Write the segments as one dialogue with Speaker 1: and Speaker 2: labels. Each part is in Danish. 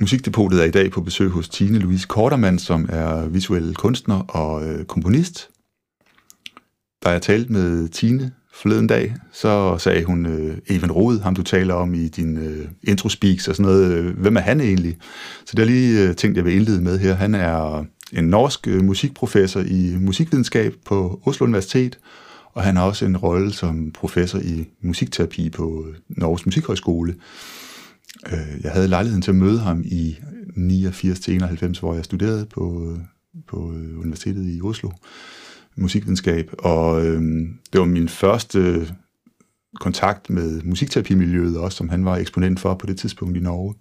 Speaker 1: Musikdepotet er i dag på besøg hos Tine Louise Kortermann, som er visuel kunstner og øh, komponist. Da jeg talte med Tine forleden dag, så sagde hun, øh, Even Rode, ham du taler om i din øh, introspeaks og sådan noget, øh, hvem er han egentlig? Så det er lige øh, tænkt, jeg vil indlede med her. Han er en norsk øh, musikprofessor i musikvidenskab på Oslo Universitet, og han har også en rolle som professor i musikterapi på øh, Norges Musikhøjskole. Øh, jeg havde lejligheden til at møde ham i 89-91, hvor jeg studerede på, på øh, Universitetet i Oslo, musikvidenskab, og øh, det var min første kontakt med musikterapimiljøet også, som han var eksponent for på det tidspunkt i Norge.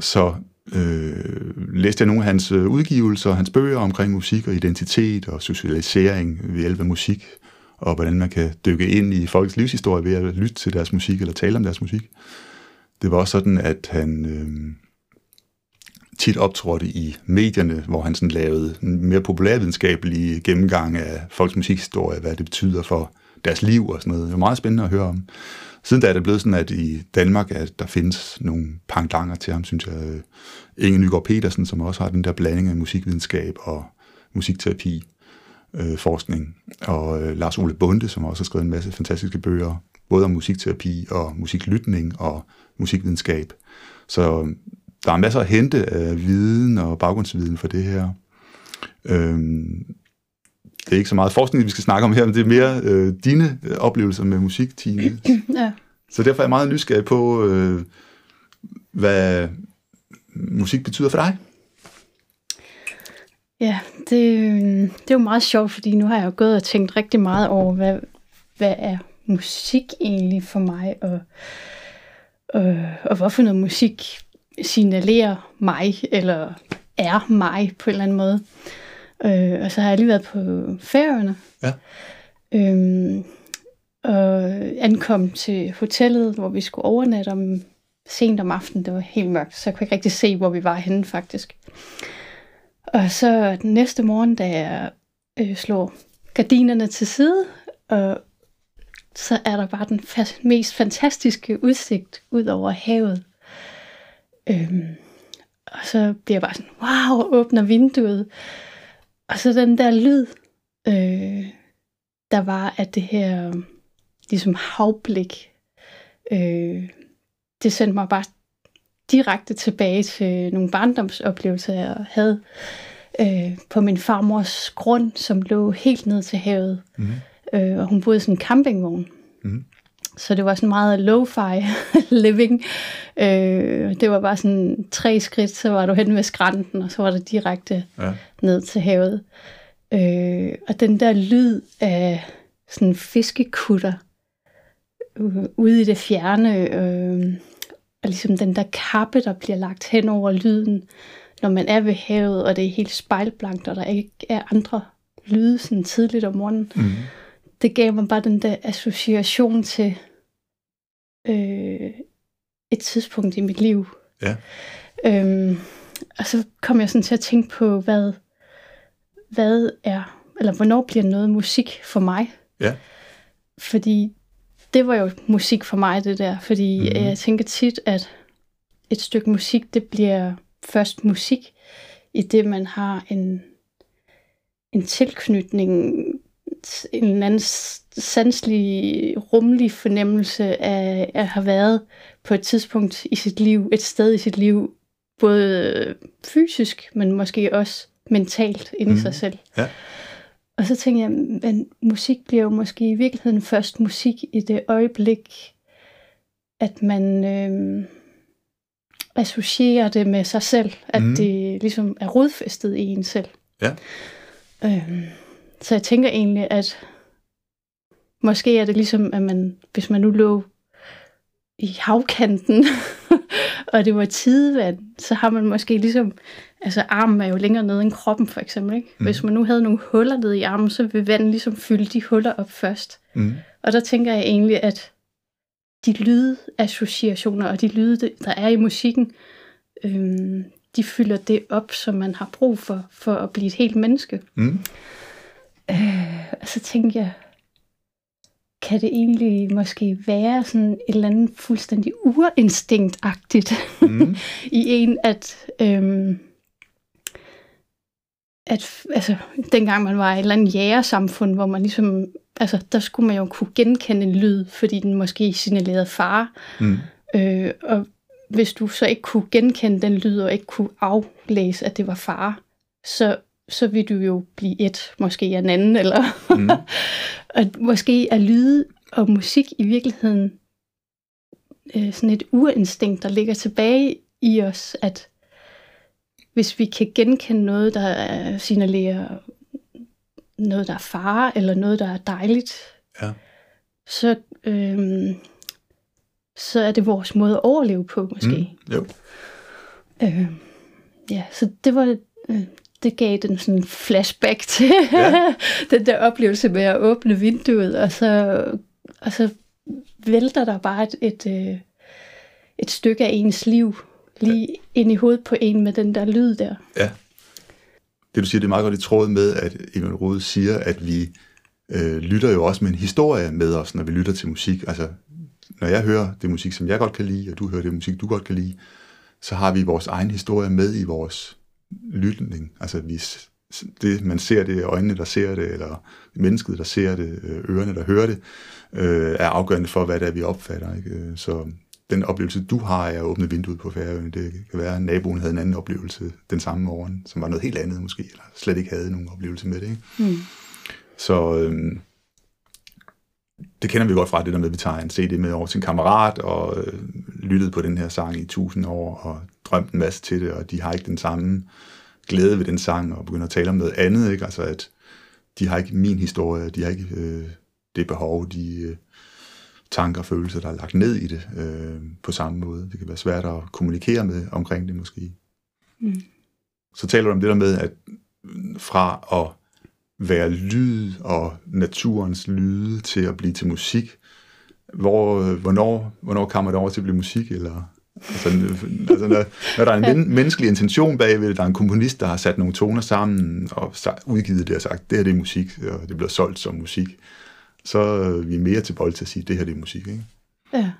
Speaker 1: Så øh, læste jeg nogle af hans øh, udgivelser, hans bøger omkring musik og identitet og socialisering ved hjælp af musik, og hvordan man kan dykke ind i folks livshistorie ved at lytte til deres musik eller tale om deres musik. Det var også sådan, at han øh, tit optrådte i medierne, hvor han sådan lavede en mere populærvidenskabelig gennemgang af folks musikhistorie, hvad det betyder for deres liv og sådan noget. Det var meget spændende at høre om. Siden da er det blevet sådan, at i Danmark, at der findes nogle pangdanger til ham, synes jeg. Øh, Inge Nygaard Petersen, som også har den der blanding af musikvidenskab og musikterapi øh, forskning, og øh, Lars Ole Bunde, som også har skrevet en masse fantastiske bøger, både om musikterapi og musiklytning og musikvidenskab. Så der er masser at hente af viden og baggrundsviden for det her. Øhm, det er ikke så meget forskning, vi skal snakke om her, men det er mere øh, dine oplevelser med musik, Tine. ja. Så derfor er jeg meget nysgerrig på, øh, hvad musik betyder for dig.
Speaker 2: Ja, det, det er jo meget sjovt, fordi nu har jeg jo gået og tænkt rigtig meget over, hvad, hvad er musik egentlig for mig, og, og, og hvorfor noget musik signalerer mig, eller er mig på en eller anden måde. Øh, og så har jeg lige været på færøerne. Ja. Øhm, og ankom til hotellet, hvor vi skulle overnatte om sent om aftenen. Det var helt mørkt, så jeg kunne ikke rigtig se, hvor vi var henne faktisk. Og så den næste morgen, da jeg øh, slår gardinerne til side, og så er der bare den fa- mest fantastiske udsigt ud over havet. Øhm, og så bliver jeg bare sådan, wow, åbner vinduet. Og så den der lyd, øh, der var af det her ligesom havblik, øh, det sendte mig bare direkte tilbage til nogle barndomsoplevelser, jeg havde øh, på min farmors grund, som lå helt ned til havet. Mm. Øh, og hun boede i sådan en campingvogn. Mm. Så det var sådan meget low-fi living. Øh, det var bare sådan tre skridt, så var du hen ved skrænten, og så var det direkte ja. ned til havet. Øh, og den der lyd af sådan fiskekutter øh, ude i det fjerne, øh, og ligesom den der kappe, der bliver lagt hen over lyden, når man er ved havet, og det er helt spejlblankt, og der ikke er andre lyde sådan tidligt om morgenen. Mm. Det gav mig bare den der association til øh, et tidspunkt i mit liv. Ja. Øhm, og så kom jeg sådan til at tænke på, hvad, hvad er, eller hvornår bliver noget musik for mig? Ja. Fordi det var jo musik for mig, det der. Fordi mm. jeg tænker tit, at et stykke musik, det bliver først musik, i det man har en, en tilknytning, en anden sanselig, rummelig fornemmelse af at have været på et tidspunkt i sit liv, et sted i sit liv, både fysisk, men måske også mentalt inde mm. i sig selv. Ja. Og så tænkte jeg, men musik bliver jo måske i virkeligheden først musik i det øjeblik, at man øh, associerer det med sig selv, at mm. det ligesom er rodfæstet i en selv. Ja. Øh, så jeg tænker egentlig, at måske er det ligesom, at man, hvis man nu lå i havkanten, og det var tidevand, så har man måske ligesom, altså armen er jo længere nede end kroppen for eksempel, ikke? Mm. Hvis man nu havde nogle huller nede i armen, så vil vandet ligesom fylde de huller op først. Mm. Og der tænker jeg egentlig, at de lydassociationer og de lyde, der er i musikken, øhm, de fylder det op, som man har brug for, for at blive et helt menneske. Mm. Øh, og så tænker jeg, kan det egentlig måske være sådan et eller andet fuldstændig urinstinktagtigt mm. i en, at, øhm, at altså, dengang man var i et eller andet jægersamfund, hvor man ligesom, altså, der skulle man jo kunne genkende en lyd, fordi den måske signalerede far. Mm. Øh, og hvis du så ikke kunne genkende den lyd, og ikke kunne aflæse, at det var far, så, så vil du jo blive et, måske en anden, eller mm. og måske er lyde og musik i virkeligheden øh, sådan et urinstinkt, der ligger tilbage i os, at hvis vi kan genkende noget, der signalerer noget, der er fare, eller noget, der er dejligt, ja. så, øhm, så er det vores måde at overleve på, måske. Mm, jo. Øh, ja, så det var øh, det gav den sådan flashback til ja. den der oplevelse med at åbne vinduet, og så, og så vælter der bare et, et, øh, et stykke af ens liv lige ja. ind i hovedet på en med den der lyd der.
Speaker 1: Ja. Det du siger, det er meget godt i tråd med, at Emil Rode siger, at vi øh, lytter jo også med en historie med os, når vi lytter til musik. Altså, når jeg hører det musik, som jeg godt kan lide, og du hører det musik, du godt kan lide, så har vi vores egen historie med i vores lytning. Altså, vi, det, man ser det, øjnene, der ser det, eller mennesket, der ser det, øh, ørerne, der hører det, øh, er afgørende for, hvad det er, vi opfatter. Ikke? Så den oplevelse, du har af at åbne vinduet på færøerne, det kan være, at naboen havde en anden oplevelse den samme morgen, som var noget helt andet måske, eller slet ikke havde nogen oplevelse med det. Ikke? Mm. Så øhm, det kender vi godt fra, det der med, at vi tager en CD med over til en kammerat, og øh, lyttede på den her sang i tusind år, og drømte en masse til det, og de har ikke den samme glæde ved den sang, og begynder at tale om noget andet, ikke? Altså, at de har ikke min historie, de har ikke øh, det behov, de... Øh, tanker og følelser, der er lagt ned i det øh, på samme måde. Det kan være svært at kommunikere med omkring det måske. Mm. Så taler du om det der med, at fra at være lyd og naturens lyde til at blive til musik, hvor, hvornår, hvornår kommer det over til at blive musik, eller Altså, altså når, når der er en men, menneskelig intention bagved, der er en komponist, der har sat nogle toner sammen og udgivet det og sagt, det her det er musik, og det bliver solgt som musik, så er vi mere tilbøjelige til at sige, det her det er musik. Ikke?
Speaker 2: Ja.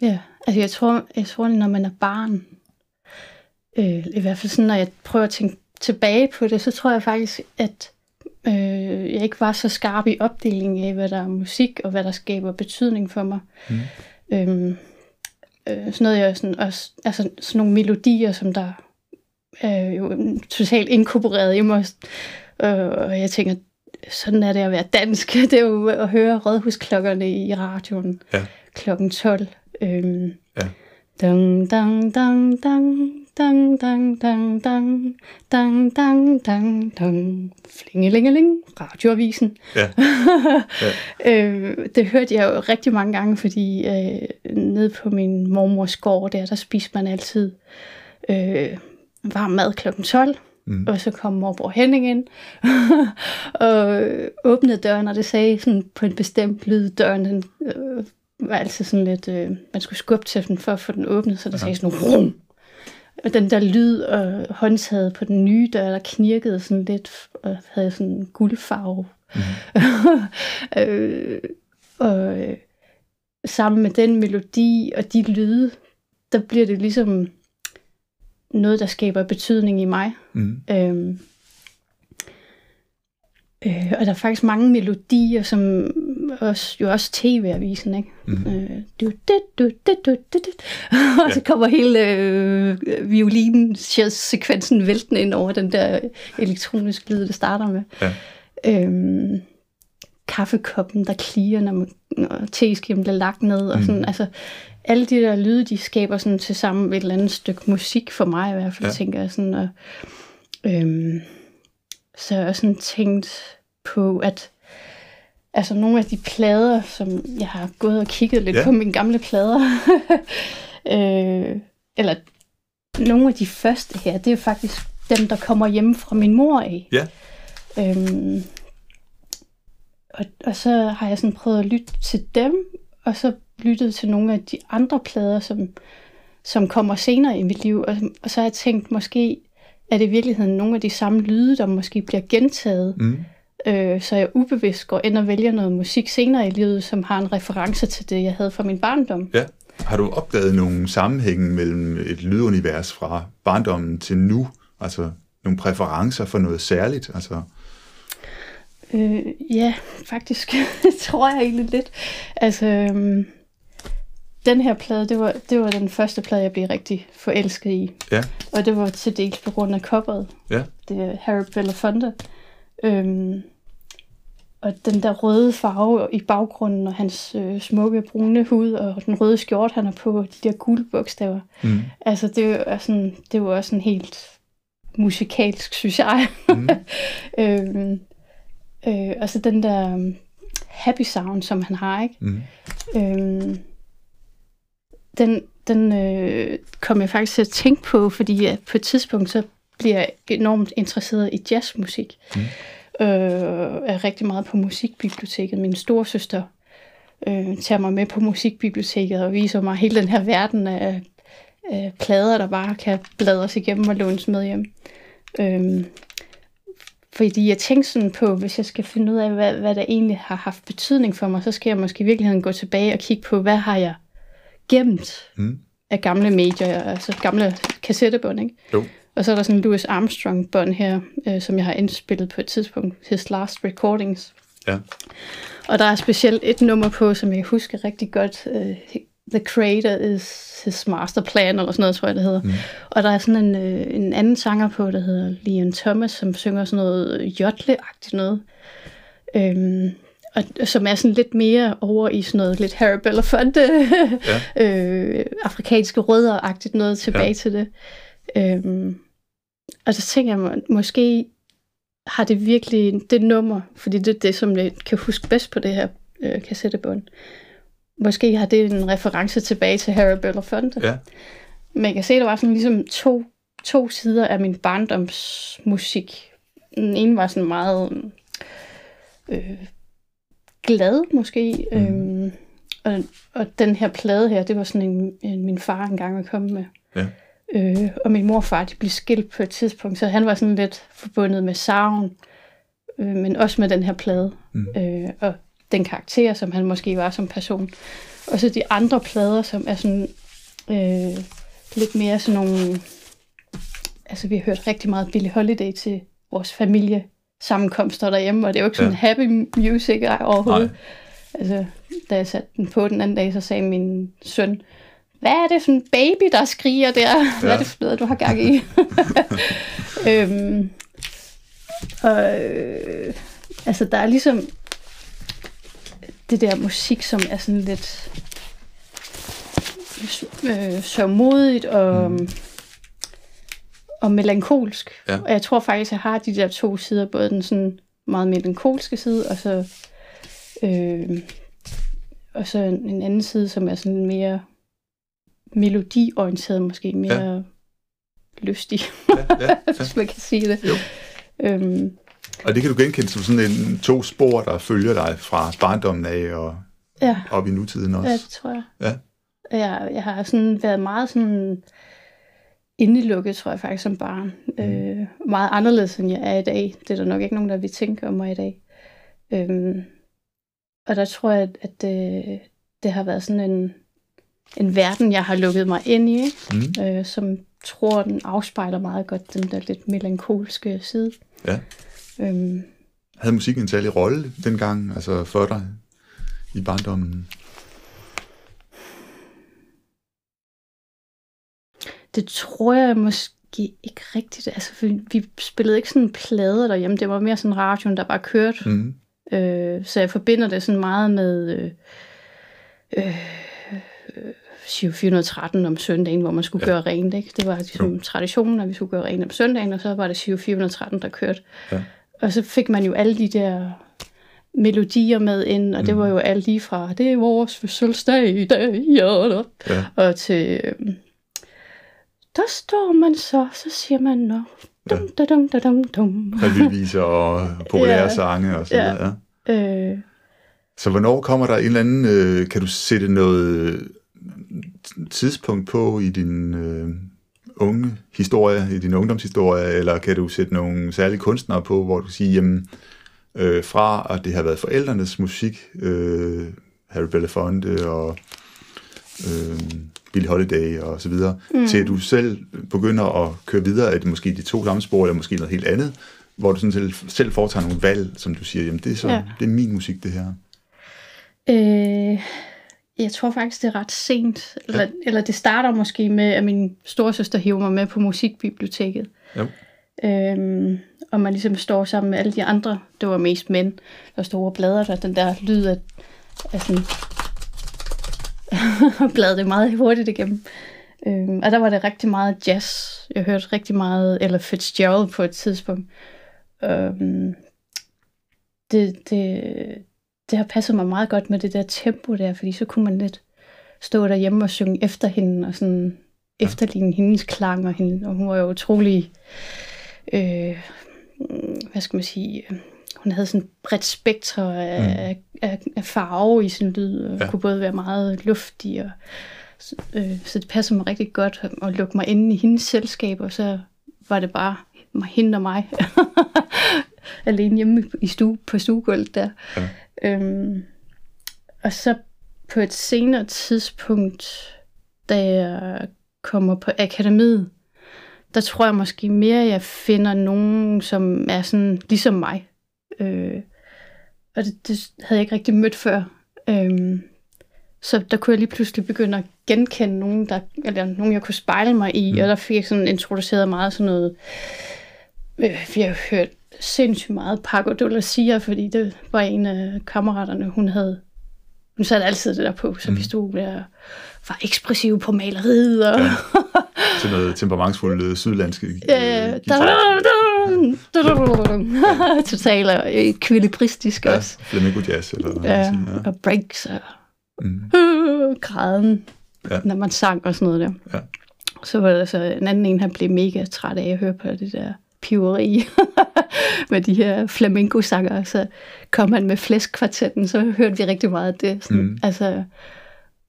Speaker 2: Ja, altså jeg tror, jeg tror, når man er barn, øh, i hvert fald sådan, når jeg prøver at tænke tilbage på det, så tror jeg faktisk, at øh, jeg ikke var så skarp i opdelingen af, hvad der er musik, og hvad der skaber betydning for mig. Mm. Øhm, øh, sådan noget, jeg sådan, også, altså sådan nogle melodier, som der er jo totalt inkorporeret i mig, Øh, og jeg tænker, sådan er det at være dansk. Det er jo at høre rådhusklokkerne i radioen ja. klokken 12. Øhm, ja. Dang, dang, dang, dang, Dang, dang, dang, dang, dang, dang, dang, dang. Flingelingeling, radioavisen. Ja. ja. øh, det hørte jeg jo rigtig mange gange, fordi øh, nede på min mormors gård der, der spiste man altid øh, varm mad kl. 12. Mm. Og så kom morbror Henning ind og åbnede døren, og det sagde sådan på en bestemt lyd, døren den, øh, var altid sådan lidt, øh, man skulle skubbe til den for at få den åbnet, så der ja. sagde sådan rum. Og den der lyd og håndtaget på den nye dør, der knirkede sådan lidt, og havde sådan en guldfarve. Mm. øh, og øh, sammen med den melodi og de lyde, der bliver det ligesom noget, der skaber betydning i mig. Mm. Øhm, øh, og der er faktisk mange melodier, som også, jo også tv-avisen, ikke? Mm. Øh, du, du, du, du, du, du, du. og så kommer hele øh, violinen-sekvensen væltende ind over den der elektroniske lyd, det starter med. Ja. Øhm, kaffekoppen, der kliger, når, man, når teskæben bliver lagt ned, og sådan, mm. altså, alle de der lyde, de skaber sådan til sammen et eller andet stykke musik for mig i hvert fald, ja. tænker jeg sådan. Og, øhm, så jeg også sådan tænkt på, at altså nogle af de plader, som jeg har gået og kigget lidt ja. på mine gamle plader, øh, eller nogle af de første her, det er jo faktisk dem, der kommer hjem fra min mor af. Ja. Øhm, og, og så har jeg sådan prøvet at lytte til dem, og så lyttet til nogle af de andre plader, som, som kommer senere i mit liv, og, og så har jeg tænkt, måske er det i virkeligheden nogle af de samme lyde, der måske bliver gentaget, mm. øh, så jeg ubevidst går ind og vælger noget musik senere i livet, som har en reference til det, jeg havde fra min barndom.
Speaker 1: Ja. Har du opdaget nogle sammenhænge mellem et lydunivers fra barndommen til nu? Altså nogle præferencer for noget særligt? Altså...
Speaker 2: Øh, ja, faktisk tror jeg egentlig lidt. Altså, øhm, den her plade, det var, det var den første plade, jeg blev rigtig forelsket i.
Speaker 1: Ja.
Speaker 2: Og det var til dels på grund af coveret.
Speaker 1: Ja.
Speaker 2: Det er Harry Belafonte. Øhm, og den der røde farve i baggrunden, og hans øh, smukke brune hud, og den røde skjort, han har på, de der gule bogstaver.
Speaker 1: Mm.
Speaker 2: Altså, det var sådan, det var også sådan helt musikalsk, synes jeg.
Speaker 1: Mm.
Speaker 2: øhm, øh, og så den der um, happy sound, som han har, ikke?
Speaker 1: Mm.
Speaker 2: Øhm, den den øh, kom jeg faktisk til at tænke på, fordi at på et tidspunkt, så bliver jeg enormt interesseret i jazzmusik.
Speaker 1: Mm.
Speaker 2: Øh, er rigtig meget på musikbiblioteket. Min storesøster øh, tager mig med på musikbiblioteket og viser mig hele den her verden af, af plader, der bare kan bladres igennem og lånes med hjem. Øh, fordi jeg tænkte sådan på, hvis jeg skal finde ud af, hvad, hvad der egentlig har haft betydning for mig, så skal jeg måske i virkeligheden gå tilbage og kigge på, hvad har jeg gemt
Speaker 1: Mm.
Speaker 2: af gamle medier, altså gamle kassettebånd, ikke?
Speaker 1: Jo.
Speaker 2: Og så er der sådan en Louis Armstrong-bånd her, øh, som jeg har indspillet på et tidspunkt, His Last Recordings.
Speaker 1: Ja.
Speaker 2: Og der er specielt et nummer på, som jeg husker rigtig godt. Uh, The Creator is His Master Plan, eller sådan noget, tror jeg, det hedder. Mm. Og der er sådan en, øh, en anden sanger på, der hedder Leon Thomas, som synger sådan noget jodle-agtigt noget. Øhm, og som er sådan lidt mere over i sådan noget lidt Harry Belafonte, ja. øh, afrikanske rødder-agtigt noget tilbage ja. til det. Øhm, og så tænker jeg, må- måske har det virkelig det nummer, fordi det er det, som jeg kan huske bedst på det her øh, kassettebånd. Måske har det en reference tilbage til Harry Belafonte.
Speaker 1: Ja.
Speaker 2: Men jeg kan se, at der var sådan ligesom to, to sider af min barndomsmusik. Den ene var sådan meget øh, glad, måske. Mm. Øhm, og, og den her plade her, det var sådan en, en min far engang var kommet med.
Speaker 1: Ja.
Speaker 2: Øh, og min mor og far, de blev skilt på et tidspunkt, så han var sådan lidt forbundet med savn, øh, men også med den her plade.
Speaker 1: Mm.
Speaker 2: Øh, og den karakter, som han måske var som person. Og så de andre plader, som er sådan øh, lidt mere sådan nogle... Altså, vi har hørt rigtig meget Billie Holiday til vores familie sammenkomster derhjemme, og det er jo ikke sådan
Speaker 1: Ja.
Speaker 2: happy music overhovedet.
Speaker 1: Nej.
Speaker 2: Altså, da jeg satte den på den anden dag, så sagde min søn, hvad er det for en baby, der skriger der? Hvad
Speaker 1: Ja.
Speaker 2: er det for noget, du har gang i? øhm, og, øh, altså, der er ligesom det der musik, som er sådan lidt øh, sørgmodigt og, mm. Og melankolsk.
Speaker 1: Ja.
Speaker 2: Og jeg tror faktisk, jeg har de der to sider, både den sådan meget melankolske side, og så, øh, og så en, en anden side, som er sådan mere melodiorienteret, måske mere ja. lystig,
Speaker 1: Ja, ja, ja.
Speaker 2: hvis man kan sige det.
Speaker 1: Jo.
Speaker 2: Øhm,
Speaker 1: Og det kan du genkende som sådan en to spor, der følger dig fra barndommen af og
Speaker 2: ja.
Speaker 1: op i nutiden også.
Speaker 2: Ja, det tror jeg.
Speaker 1: Ja.
Speaker 2: Jeg, jeg har sådan været meget sådan indelukket, tror jeg faktisk, som barn. Mm. Øh, meget anderledes, end jeg er i dag. Det er der nok ikke nogen, der vil tænke om mig i dag. Øhm, og der tror jeg, at, det, det har været sådan en, en verden, jeg har lukket mig ind i,
Speaker 1: Mm.
Speaker 2: øh, som tror, den afspejler meget godt den der lidt melankolske side.
Speaker 1: Ja.
Speaker 2: Øhm,
Speaker 1: Havde musikken en særlig rolle dengang, altså for dig i barndommen?
Speaker 2: Det tror jeg måske ikke rigtigt. Altså, vi, vi spillede ikke sådan plader derhjemme. Det var mere sådan radioen, der bare kørte.
Speaker 1: Mm.
Speaker 2: Øh, så jeg forbinder det sådan meget med øh, øh, øh, Giro 413 om søndagen, hvor man skulle
Speaker 1: Ja.
Speaker 2: gøre rent. Ikke? Det var ligesom traditionen, at vi skulle gøre rent om søndagen, og så var det Giro 413, der kørte.
Speaker 1: Ja.
Speaker 2: Og så fik man jo alle de der melodier med ind, og det
Speaker 1: Mhm.
Speaker 2: var jo alt lige fra, det er vores fødselsdag i dag, ja, og til, øhm, der står man så, så siger man, nå, dum, da, dum, da, dum, dum.
Speaker 1: Revyviser og populære
Speaker 2: Ja.
Speaker 1: sange og så
Speaker 2: Ja.
Speaker 1: videre. Ja.
Speaker 2: Øh,
Speaker 1: Så hvornår kommer der en eller anden, øh, kan du sætte noget øh, tidspunkt på i din øh, unge historie, i din ungdomshistorie, eller kan du sætte nogle særlige kunstnere på, hvor du siger, jamen, øh, fra at det har været forældrenes musik, øh, Harry Belafonte og øh, Billie Holiday og så videre, mm. til at du selv begynder at køre videre af det måske de to samme spor, eller måske noget helt andet, hvor du sådan selv, selv foretager nogle valg, som du siger, jamen det er, så, ja. det er min musik, det her.
Speaker 2: Øh, jeg tror faktisk, det er ret sent. Eller, ja. eller det starter måske med, at min storesøster hiver mig med på musikbiblioteket.
Speaker 1: Ja.
Speaker 2: Øhm, og man ligesom står sammen med alle de andre. Det var mest mænd, der stod og bladrede der. Den der lyd af, af sådan... bladrede det meget hurtigt igennem. Øhm, og der var det rigtig meget jazz. Jeg hørte rigtig meget Ella Fitzgerald på et tidspunkt. Øhm, det, det, det har passet mig meget godt med det der tempo der, fordi så kunne man lidt stå derhjemme og synge efter hende, og sådan ja. efterligne hendes klang, og, hende, og hun var jo utrolig, øh, hvad skal man sige, hun havde sådan et bredt spektre af, mm. af, af farve i sin lyd, og ja. kunne både være meget luftig, og, øh, så det passer mig rigtig godt at lukke mig inde i hendes selskab, og så var det bare hende og mig alene hjemme i stue, på stuegulvet der. Ja. Øhm, og så på et senere tidspunkt, da jeg kommer på akademiet, der tror jeg måske mere, at jeg finder nogen, som er sådan ligesom mig. Øh, og det, det havde jeg ikke rigtig mødt før. Øh, så der kunne jeg lige pludselig begynde at genkende nogen, der, eller nogen, jeg kunne spejle mig i, mm. og der fik jeg sådan introduceret meget sådan noget, øh, vi har hørt sindssygt meget Paco de la Cia, fordi det var en af kammeraterne, hun havde hun satte altid det der på, så mm. hvis du der var ekspressiv på maleriet. Og ja.
Speaker 1: Til noget temperamentsfuldt sydlandske
Speaker 2: ja, Totalt ekvilibristisk ja, også.
Speaker 1: Flamenco jazz. Eller
Speaker 2: ja, ja, og breaks og mm. græden, ja. når man sang og sådan noget der. Ja. Så var der så en anden en, han blev mega træt af at høre på det der piveri med de her flamenco-sanger, så kom han med flæskkvartetten, så hørte vi rigtig meget af det. Sådan, mm. altså,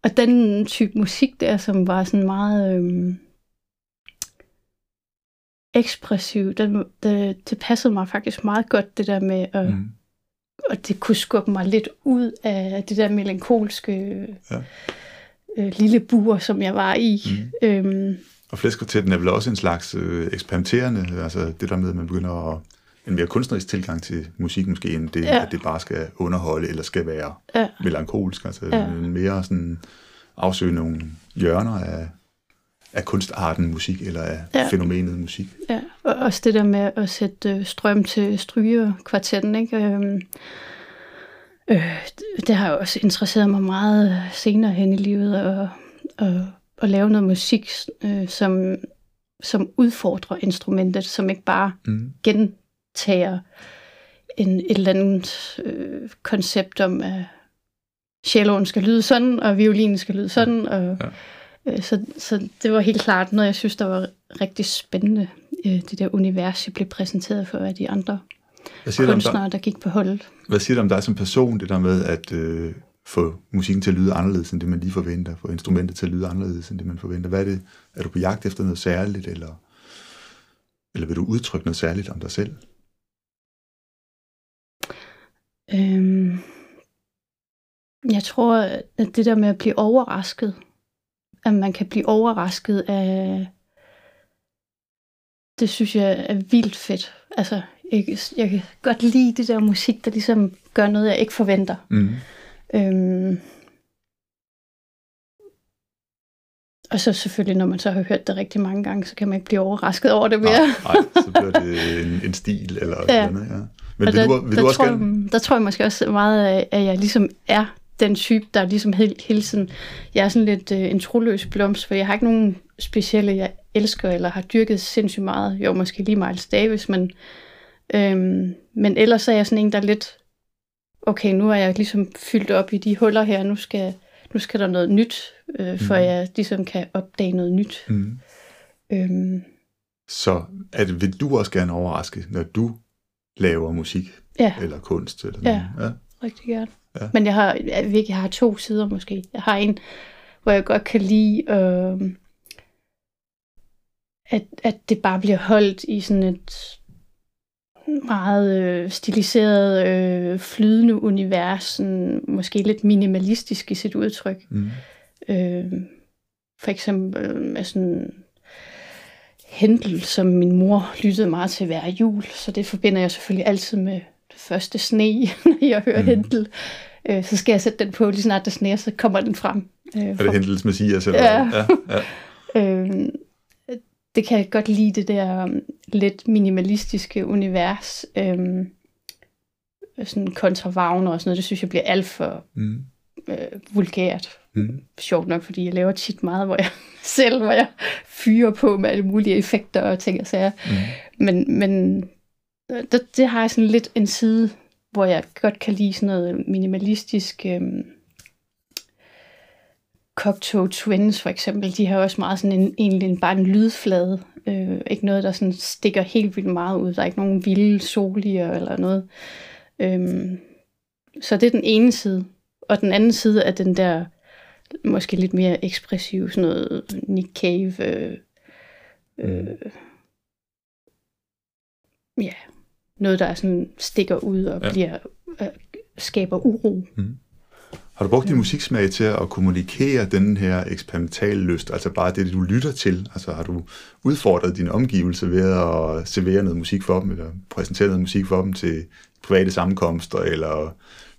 Speaker 2: og den type musik der, som var sådan meget øhm, ekspressiv, det, det, det passede mig faktisk meget godt, det der med at mm. og det kunne skubbe mig lidt ud af det der melankolske ja. øh, lille bur, som jeg var i. Mm. Øhm,
Speaker 1: og flæskvartetten er vel også en slags øh, eksperimenterende, altså det der med, at man begynder at en mere kunstnerisk tilgang til musik måske, end det, ja. at det bare skal underholde, eller skal være ja. melankolsk, altså ja. en mere sådan afsøge nogle hjørner af, af kunstarten musik, eller af ja. fænomenet musik.
Speaker 2: Ja, og også det der med at sætte øh, strøm til strygerkvartetten, ikke? Øhm, øh, det har også interesseret mig meget senere hen i livet, og, og at lave noget musik, øh, som, som udfordrer instrumentet, som ikke bare mm. gentager en, et eller andet øh, koncept om, at celloen skal lyde sådan, og violinen skal lyde sådan. Og, ja. Øh, så, så det var helt klart noget, jeg synes, der var rigtig spændende, øh, det der univers, jeg blev præsenteret for af de andre kunstnere, der gik på holdet.
Speaker 1: Hvad siger du om dig som person, det der med, at øh, få musikken til at lyde anderledes, end det man lige forventer, få instrumentet til at lyde anderledes, end det man forventer. Hvad er det? Er du på jagt efter noget særligt, eller, eller vil du udtrykke noget særligt om dig selv?
Speaker 2: Øhm, jeg tror, at det der med at blive overrasket, at man kan blive overrasket af, det synes jeg er vildt fedt. Altså, jeg, jeg kan godt lide det der musik, der ligesom gør noget, jeg ikke forventer. Mm. Øhm, og så selvfølgelig, når man så har hørt det rigtig mange gange, så kan man ikke blive overrasket over det mere. Nej,
Speaker 1: nej så bliver det en, en stil eller ja. noget, ja. Men vil,
Speaker 2: der,
Speaker 1: du, vil
Speaker 2: der,
Speaker 1: du også
Speaker 2: tror,
Speaker 1: gerne...
Speaker 2: Der tror jeg måske også meget, at jeg ligesom er den type, der ligesom hele, hele tiden... Jeg er sådan lidt uh, en troløs blomst, for jeg har ikke nogen specielle, jeg elsker eller har dyrket sindssygt meget. Jo, måske lige Miles Davis, men, øhm, men ellers er jeg sådan en, der lidt okay, nu er jeg ligesom fyldt op i de huller her, nu skal, nu skal der noget nyt, øh, for mm. jeg ligesom kan opdage noget nyt. Mm. Øhm.
Speaker 1: Så er det, vil du også gerne overraske, når du laver musik
Speaker 2: ja.
Speaker 1: eller kunst? Eller
Speaker 2: ja, ja, rigtig gerne. Ja. Men jeg har, jeg, jeg har to sider måske. Jeg har en, hvor jeg godt kan lide, øh, at, at det bare bliver holdt i sådan et meget øh, stiliseret, øh, flydende univers, sådan, måske lidt minimalistisk i sit udtryk.
Speaker 1: Mm.
Speaker 2: Øh, for eksempel med sådan Hentel, som min mor lyttede meget til hver jul, så det forbinder jeg selvfølgelig altid med det første sne, når jeg hører mm. Hentel. Øh, så skal jeg sætte den på, lige snart det sneer, så kommer den frem.
Speaker 1: Øh, er det Hentels Messias? Eller
Speaker 2: ja. ja, ja. øh, det kan jeg godt lide, det der um, lidt minimalistiske univers. Øh, sådan kontra Wagner og sådan noget, det synes jeg bliver alt for mm. øh, vulgært. Mm. Sjovt nok, fordi jeg laver tit meget, hvor jeg selv, hvor jeg fyrer på med alle mulige effekter og ting og sager. Mm. Men, men det, det har jeg sådan lidt en side, hvor jeg godt kan lide sådan noget minimalistisk. Øh, Cocteau Twins for eksempel, de har også meget sådan en, egentlig en, bare en lydflade. Øh, ikke noget, der sådan stikker helt vildt meget ud. Der er ikke nogen vilde solier eller noget. Øh, så det er den ene side. Og den anden side er den der måske lidt mere ekspressiv, sådan noget Nick Cave. Øh, øh, ja, noget, der sådan stikker ud og ja. bliver, øh, skaber uro. Mm.
Speaker 1: Har du brugt din musiksmag til at kommunikere den her eksperimentale lyst, altså bare det, du lytter til? Altså har du udfordret dine omgivelser ved at servere noget musik for dem, eller præsentere noget musik for dem til private sammenkomster, eller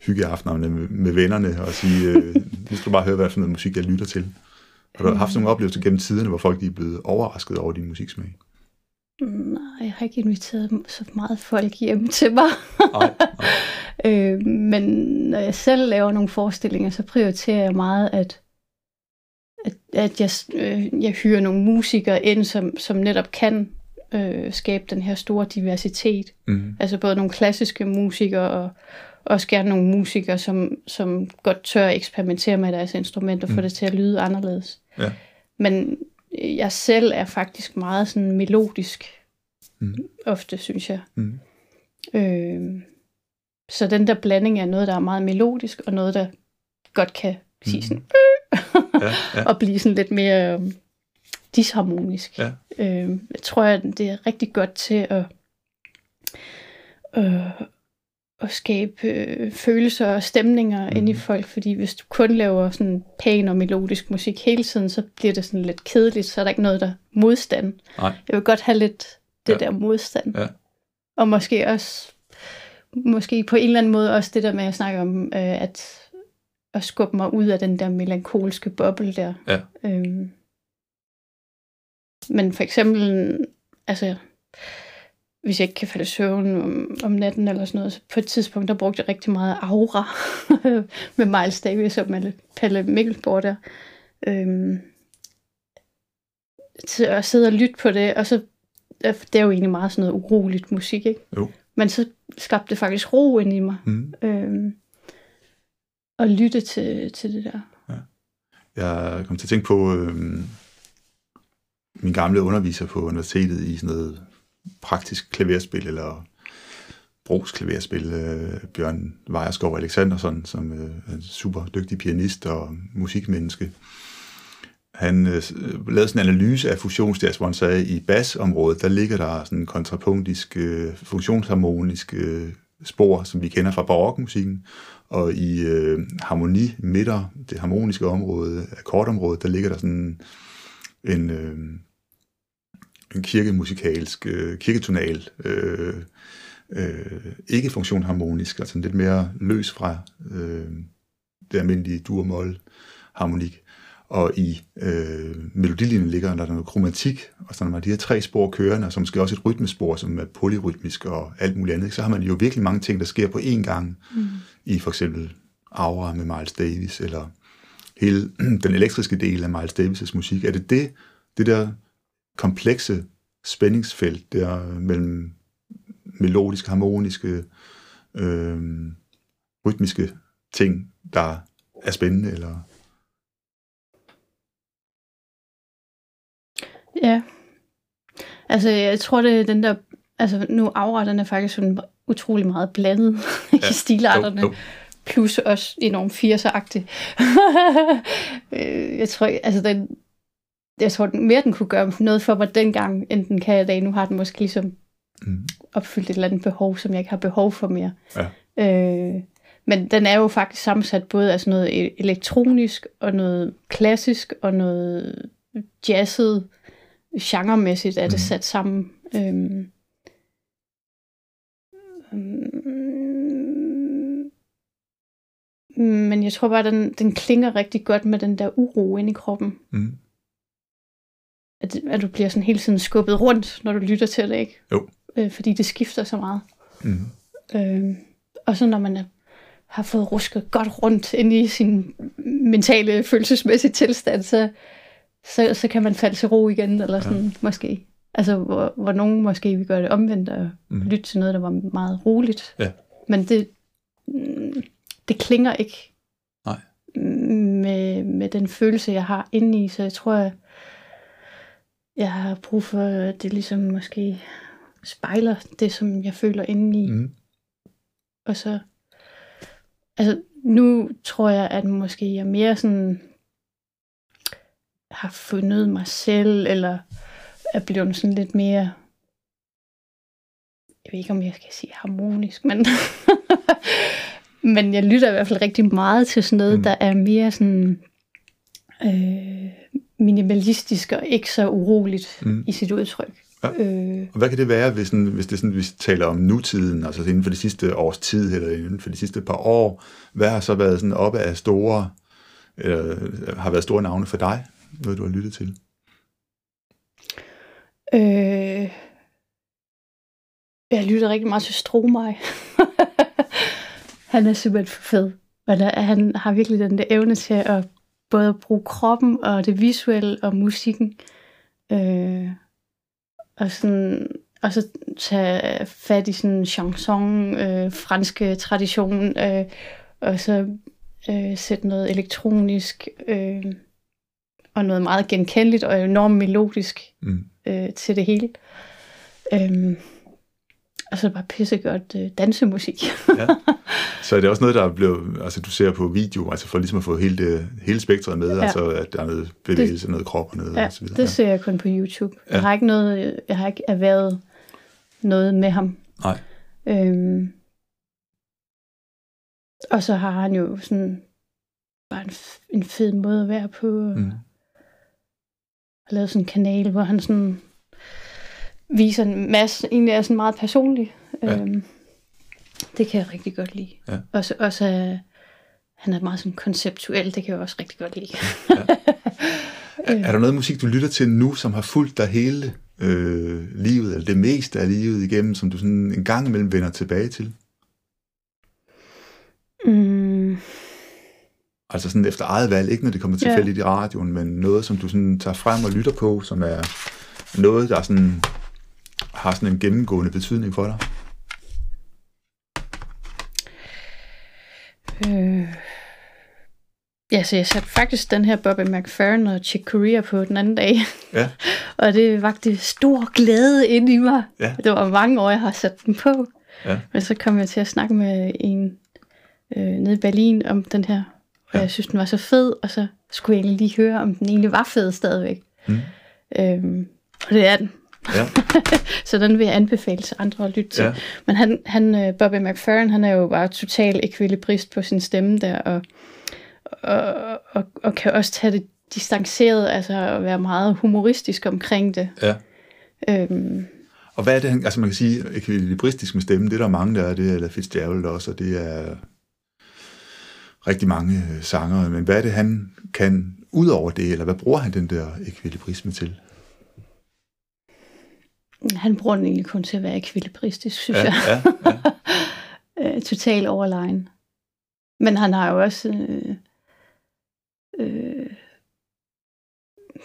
Speaker 1: hyggeaftener med, med vennerne, og sige, øh, nu skal du bare høre, hvad for noget musik, jeg lytter til? Har du haft nogle oplevelser gennem tiderne, hvor folk er blevet overrasket over din musiksmag?
Speaker 2: Nej, jeg har ikke inviteret så meget folk hjem til mig. Nej, nej. øh, men når jeg selv laver nogle forestillinger, så prioriterer jeg meget, at, at, at jeg, øh, jeg hyrer nogle musikere ind, som, som netop kan øh, skabe den her store diversitet. Mm. Altså både nogle klassiske musikere og også gerne nogle musikere, som, som godt tør eksperimentere med deres instrumenter og mm. få det til at lyde anderledes. Ja. Men jeg selv er faktisk meget sådan melodisk, mm. ofte synes jeg. Mm. Øh, så den der blanding af noget, der er meget melodisk, og noget, der godt kan sige mm. sådan, øh, ja, ja. og blive sådan lidt mere øh, disharmonisk. Ja. Øh, jeg tror, at det er rigtig godt til at, øh, at skabe øh, følelser og stemninger mm. ind i folk, fordi hvis du kun laver sådan pæn og melodisk musik hele tiden, så bliver det sådan lidt kedeligt, så er der ikke noget der modstand. Nej. Jeg vil godt have lidt det ja. der modstand. Ja. Og måske også, måske på en eller anden måde også det der med at snakke om, øh, at at skubbe mig ud af den der melankolske boble der. Ja. Øhm, men for eksempel, altså, hvis jeg ikke kan falde i søvn om, om natten eller sådan noget, så på et tidspunkt, der brugte jeg rigtig meget aura med Miles Davis og med Pelle Mikkelborg der. Øhm, til at sidde og lytte på det, og så det er jo egentlig meget sådan noget uroligt musik, ikke? Jo. Men så skabte det faktisk ro ind i mig. Mm. Øhm, at lytte til, til det der. Ja.
Speaker 1: Jeg kom til at tænke på øhm, min gamle underviser på universitetet i sådan noget praktisk klaverspil, eller brugsklaverspil, øh, Bjørn Vejerskov Alexandersson, som øh, er en super dygtig pianist og musikmenneske. Han øh, øh lavede sådan en analyse af fusionsjazz, hvor han sagde, at i basområdet, der ligger der sådan en kontrapunktisk, øh, funktionsharmonisk øh, spor, som vi kender fra barokmusikken, og i øh, harmoni midter, det harmoniske område, akkordområdet, der ligger der sådan en, øh, en kirkemusikalsk, øh, kirketonal, øh, øh, ikke funktionharmonisk, altså lidt mere løs fra øh, det almindelige dur-mol harmonik. Og i øh, melodilinjen ligger der noget kromatik, og så når man har de her tre spor kørende, og så måske også et rytmespor, som er polyrytmisk og alt muligt andet, så har man jo virkelig mange ting, der sker på én gang, mm. i for eksempel Aura med Miles Davis, eller hele den elektriske del af Miles Davis' musik. Er det det, det der komplekse spændingsfelt der mellem melodiske, harmoniske, øh, rytmiske ting, der er spændende, eller
Speaker 2: Ja. Altså, jeg tror, det er den der... Altså, nu den er faktisk sådan utrolig meget blandet ja. i stilarterne. Jo, jo. Plus også enormt 80'er-agtig. Øh, jeg tror, altså, den, jeg tror mere, den kunne gøre noget for mig dengang, end den kan i dag. Nu har den måske ligesom mm. opfyldt et eller andet behov, som jeg ikke har behov for mere.
Speaker 1: Ja.
Speaker 2: Øh, men den er jo faktisk sammensat både af sådan noget e- elektronisk, og noget klassisk, og noget jazzet. Genremæssigt er det mm. sat sammen. Øhm, men jeg tror bare, den, den klinger rigtig godt med den der uro inde i kroppen. Mm. At, at du bliver sådan hele tiden skubbet rundt, når du lytter til det, ikke?
Speaker 1: Jo.
Speaker 2: Øh, fordi det skifter så meget. Mm. Øh, og så når man er, har fået rusket godt rundt ind i sin mentale, følelsesmæssige tilstand, så, så, så kan man falde til ro igen, eller sådan ja. måske. Altså, hvor, hvor nogen måske vil gøre det omvendt og mm. lytte til noget, der var meget roligt.
Speaker 1: Ja.
Speaker 2: Men det, det klinger ikke
Speaker 1: Nej.
Speaker 2: Med, med den følelse, jeg har inde i. Så jeg tror, jeg, jeg har brug for, at det ligesom måske spejler det, som jeg føler inde i. Mm. Og så, altså nu tror jeg, at måske jeg mere sådan har fundet mig selv, eller er blevet sådan lidt mere, jeg ved ikke, om jeg skal sige harmonisk, men, men jeg lytter i hvert fald rigtig meget til sådan noget, mm. der er mere sådan øh, minimalistisk og ikke så uroligt mm. i sit udtryk.
Speaker 1: Ja. Øh, og hvad kan det være, hvis, sådan, hvis det sådan, vi taler om nutiden, altså inden for de sidste års tid, eller inden for de sidste par år, hvad har så været sådan oppe af store, eller har været store navne for dig, noget du har lyttet til?
Speaker 2: Øh, jeg lytter rigtig meget til Stromae. han er simpelthen for fed. Og der, han har virkelig den der evne til at både bruge kroppen og det visuelle og musikken. Øh, og, sådan, og så tage fat i sådan chanson, øh, franske tradition, øh, og så øh, sætte noget elektronisk øh, og noget meget genkendeligt og enormt melodisk mm. øh, til det hele. Øh, og så bare pissegodt øh, dansemusik. ja.
Speaker 1: Så er det også noget, der er blevet, altså du ser på video, altså for ligesom at få hele, det, hele spektret med, ja. altså at der er noget bevægelse, det, noget krop og noget
Speaker 2: ja,
Speaker 1: og så videre.
Speaker 2: det ser jeg kun på YouTube. Ja. Jeg har ikke noget, jeg har ikke erhvervet noget med ham.
Speaker 1: Nej.
Speaker 2: Øhm, og så har han jo sådan bare en, en fed måde at være på. Mm. Har lavet sådan en kanal, hvor han sådan viser en masse, egentlig er sådan meget personlig. Ja. Øhm, det kan jeg rigtig godt lide.
Speaker 1: Ja.
Speaker 2: Også, også uh, han er meget sådan konceptuel, det kan jeg også rigtig godt lide. ja.
Speaker 1: er, er der noget musik, du lytter til nu, som har fulgt dig hele øh, livet, eller det meste af livet igennem, som du sådan en gang imellem vender tilbage til?
Speaker 2: Mm.
Speaker 1: Altså sådan efter eget valg, ikke når det kommer tilfældigt ja. i radioen, men noget, som du sådan tager frem og lytter på, som er noget, der sådan har sådan en gennemgående betydning for dig?
Speaker 2: Øh, ja, så jeg satte faktisk den her Bobby McFerrin og Chick Corea på den anden dag.
Speaker 1: Ja.
Speaker 2: og det vagte stor glæde ind i mig.
Speaker 1: Ja.
Speaker 2: Det var mange år, jeg har sat den på.
Speaker 1: Ja.
Speaker 2: Men så kom jeg til at snakke med en øh, nede i Berlin om den her. Og ja. jeg synes, den var så fed, og så skulle jeg lige høre, om den egentlig var fed stadigvæk.
Speaker 1: Mm.
Speaker 2: Øhm, og det er den.
Speaker 1: Ja.
Speaker 2: så den vil jeg anbefale til andre at lytte til.
Speaker 1: Ja.
Speaker 2: Men han, han, øh, Bobby McFerrin, han er jo bare total ekvilibrist på sin stemme der, og, og, og, og kan også tage det distanceret, altså at være meget humoristisk omkring det.
Speaker 1: Ja.
Speaker 2: Øhm,
Speaker 1: og hvad er det, altså man kan sige, ekvilibristisk med stemmen, det er der mange, der er, det er Fitzgerald også, og det er rigtig mange øh, sanger, men hvad er det, han kan ud over det, eller hvad bruger han den der ekvilibrisme til?
Speaker 2: Han bruger den egentlig kun til at være ekvilibristisk, synes
Speaker 1: ja,
Speaker 2: jeg.
Speaker 1: Ja,
Speaker 2: ja. øh, total overlegen. Men han har jo også øh, øh,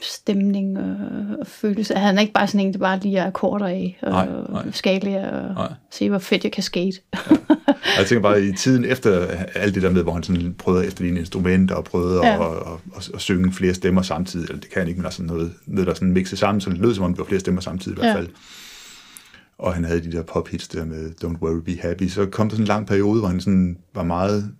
Speaker 2: stemning og, og følelse. Han er ikke bare sådan en, der bare lige er akkorder af og
Speaker 1: nej, nej.
Speaker 2: og
Speaker 1: nej.
Speaker 2: se, hvor fedt jeg kan skate.
Speaker 1: ja. Jeg tænker bare, i tiden efter alt det der med, hvor han sådan prøvede at efterligne instrumenter og prøvede ja. at, at, at, at, synge flere stemmer samtidig, eller det kan han ikke, men altså noget, noget der sådan mixede sammen, så det lød som om, det var flere stemmer samtidig i hvert fald. Ja. Og han havde de der pop-hits der med Don't Worry, Be Happy. Så kom der sådan en lang periode, hvor han sådan var meget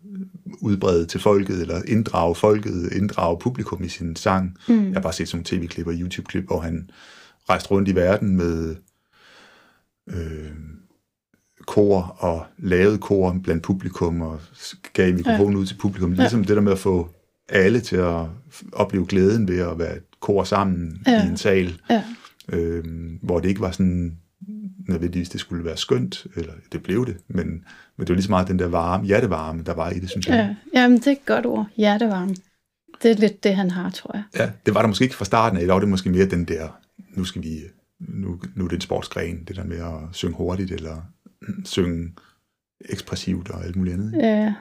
Speaker 1: udbredt til folket, eller inddrage folket, inddrage publikum i sin sang. Mm. Jeg har bare set sådan nogle tv-klip og YouTube-klip, hvor han rejste rundt i verden med øh, kor og lavede kor blandt publikum og gav mikrofonen ja. ud til publikum. Ligesom ja. det der med at få alle til at opleve glæden ved at være et kor sammen ja. i en sal, ja. øh, hvor det ikke var sådan nødvendigvis, det skulle være skønt, eller det blev det, men, men det var lige så meget den der varme, hjertevarme, der var i det, synes jeg.
Speaker 2: Ja, jamen det er et godt ord, hjertevarme. Det er lidt det, han har, tror jeg.
Speaker 1: Ja, det var der måske ikke fra starten af, eller var det måske mere den der, nu skal vi, nu, nu er det en sportsgren, det der med at synge hurtigt, eller synge ekspressivt og alt muligt andet.
Speaker 2: Ja,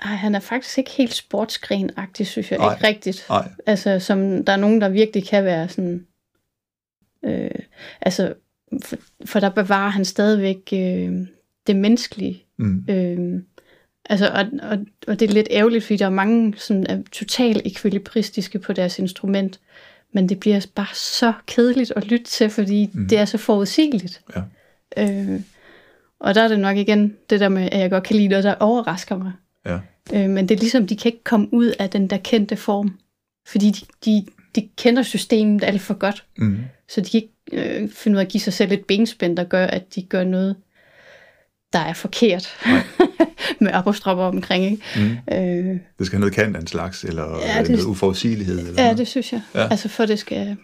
Speaker 2: ej, han er faktisk ikke helt sportsgrenagtig, synes jeg. Ej, ikke rigtigt.
Speaker 1: Ej.
Speaker 2: Altså, som der er nogen, der virkelig kan være sådan... Øh, altså, for, for der bevarer han stadigvæk øh, det menneskelige. Mm. Øh, altså, og, og, og det er lidt ærgerligt, fordi der er mange, som er totalt ekvilibristiske på deres instrument, men det bliver bare så kedeligt at lytte til, fordi mm. det er så forudsigeligt.
Speaker 1: Ja.
Speaker 2: Øh, og der er det nok igen det der med, at jeg godt kan lide noget, der overrasker mig.
Speaker 1: Ja.
Speaker 2: Øh, men det er ligesom, de kan ikke komme ud af den der kendte form. Fordi de, de, de kender systemet alt for godt.
Speaker 1: Mm.
Speaker 2: Så de kan ikke øh, finde ud af at give sig selv et benspænd, der gør, at de gør noget, der er forkert. med apostropper omkring. Ikke?
Speaker 1: Mm. Øh, det skal have noget kant af en slags, eller ja, det, noget uforudsigelighed? Eller
Speaker 2: ja,
Speaker 1: noget.
Speaker 2: det synes jeg. Ja. Altså for det skal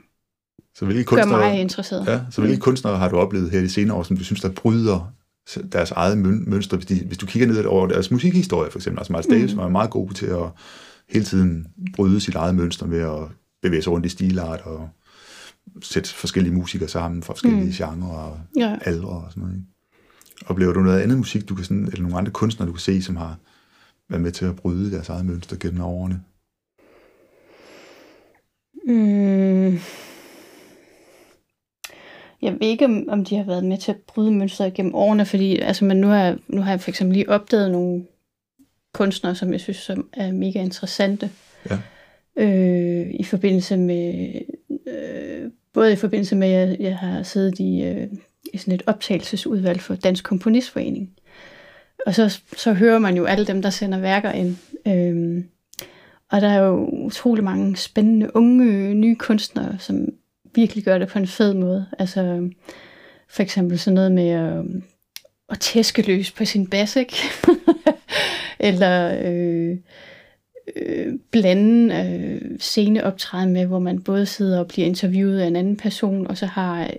Speaker 1: så hvilke kunstnere,
Speaker 2: gøre mig interesseret.
Speaker 1: Ja, så hvilke mm. kunstnere har du oplevet her de senere år, som du synes, der bryder deres eget mønster, hvis, de, hvis du kigger ned over deres musikhistorie, for eksempel, altså Miles Davis mm. var meget god til at hele tiden bryde sit eget mønster med at bevæge sig rundt i stilart og sætte forskellige musikere sammen fra forskellige mm. genrer og ja. aldre og sådan noget. Ikke? Oplever du noget andet musik, du kan sådan, eller nogle andre kunstnere, du kan se, som har været med til at bryde deres eget mønster gennem årene?
Speaker 2: Mm. Jeg ved ikke, om, de har været med til at bryde mønstret gennem årene, fordi altså, men nu, har, nu har jeg for eksempel lige opdaget nogle kunstnere, som jeg synes som er mega interessante.
Speaker 1: Ja.
Speaker 2: Øh, I forbindelse med, øh, både i forbindelse med, at jeg, jeg har siddet i, øh, i sådan et optagelsesudvalg for Dansk Komponistforening. Og så, så hører man jo alle dem, der sender værker ind. Øh, og der er jo utrolig mange spændende unge nye kunstnere, som virkelig gør det på en fed måde. Altså for eksempel sådan noget med at, at tæske løs på sin bas, ikke? Eller øh, øh, blande øh, sceneoptræden med, hvor man både sidder og bliver interviewet af en anden person, og så har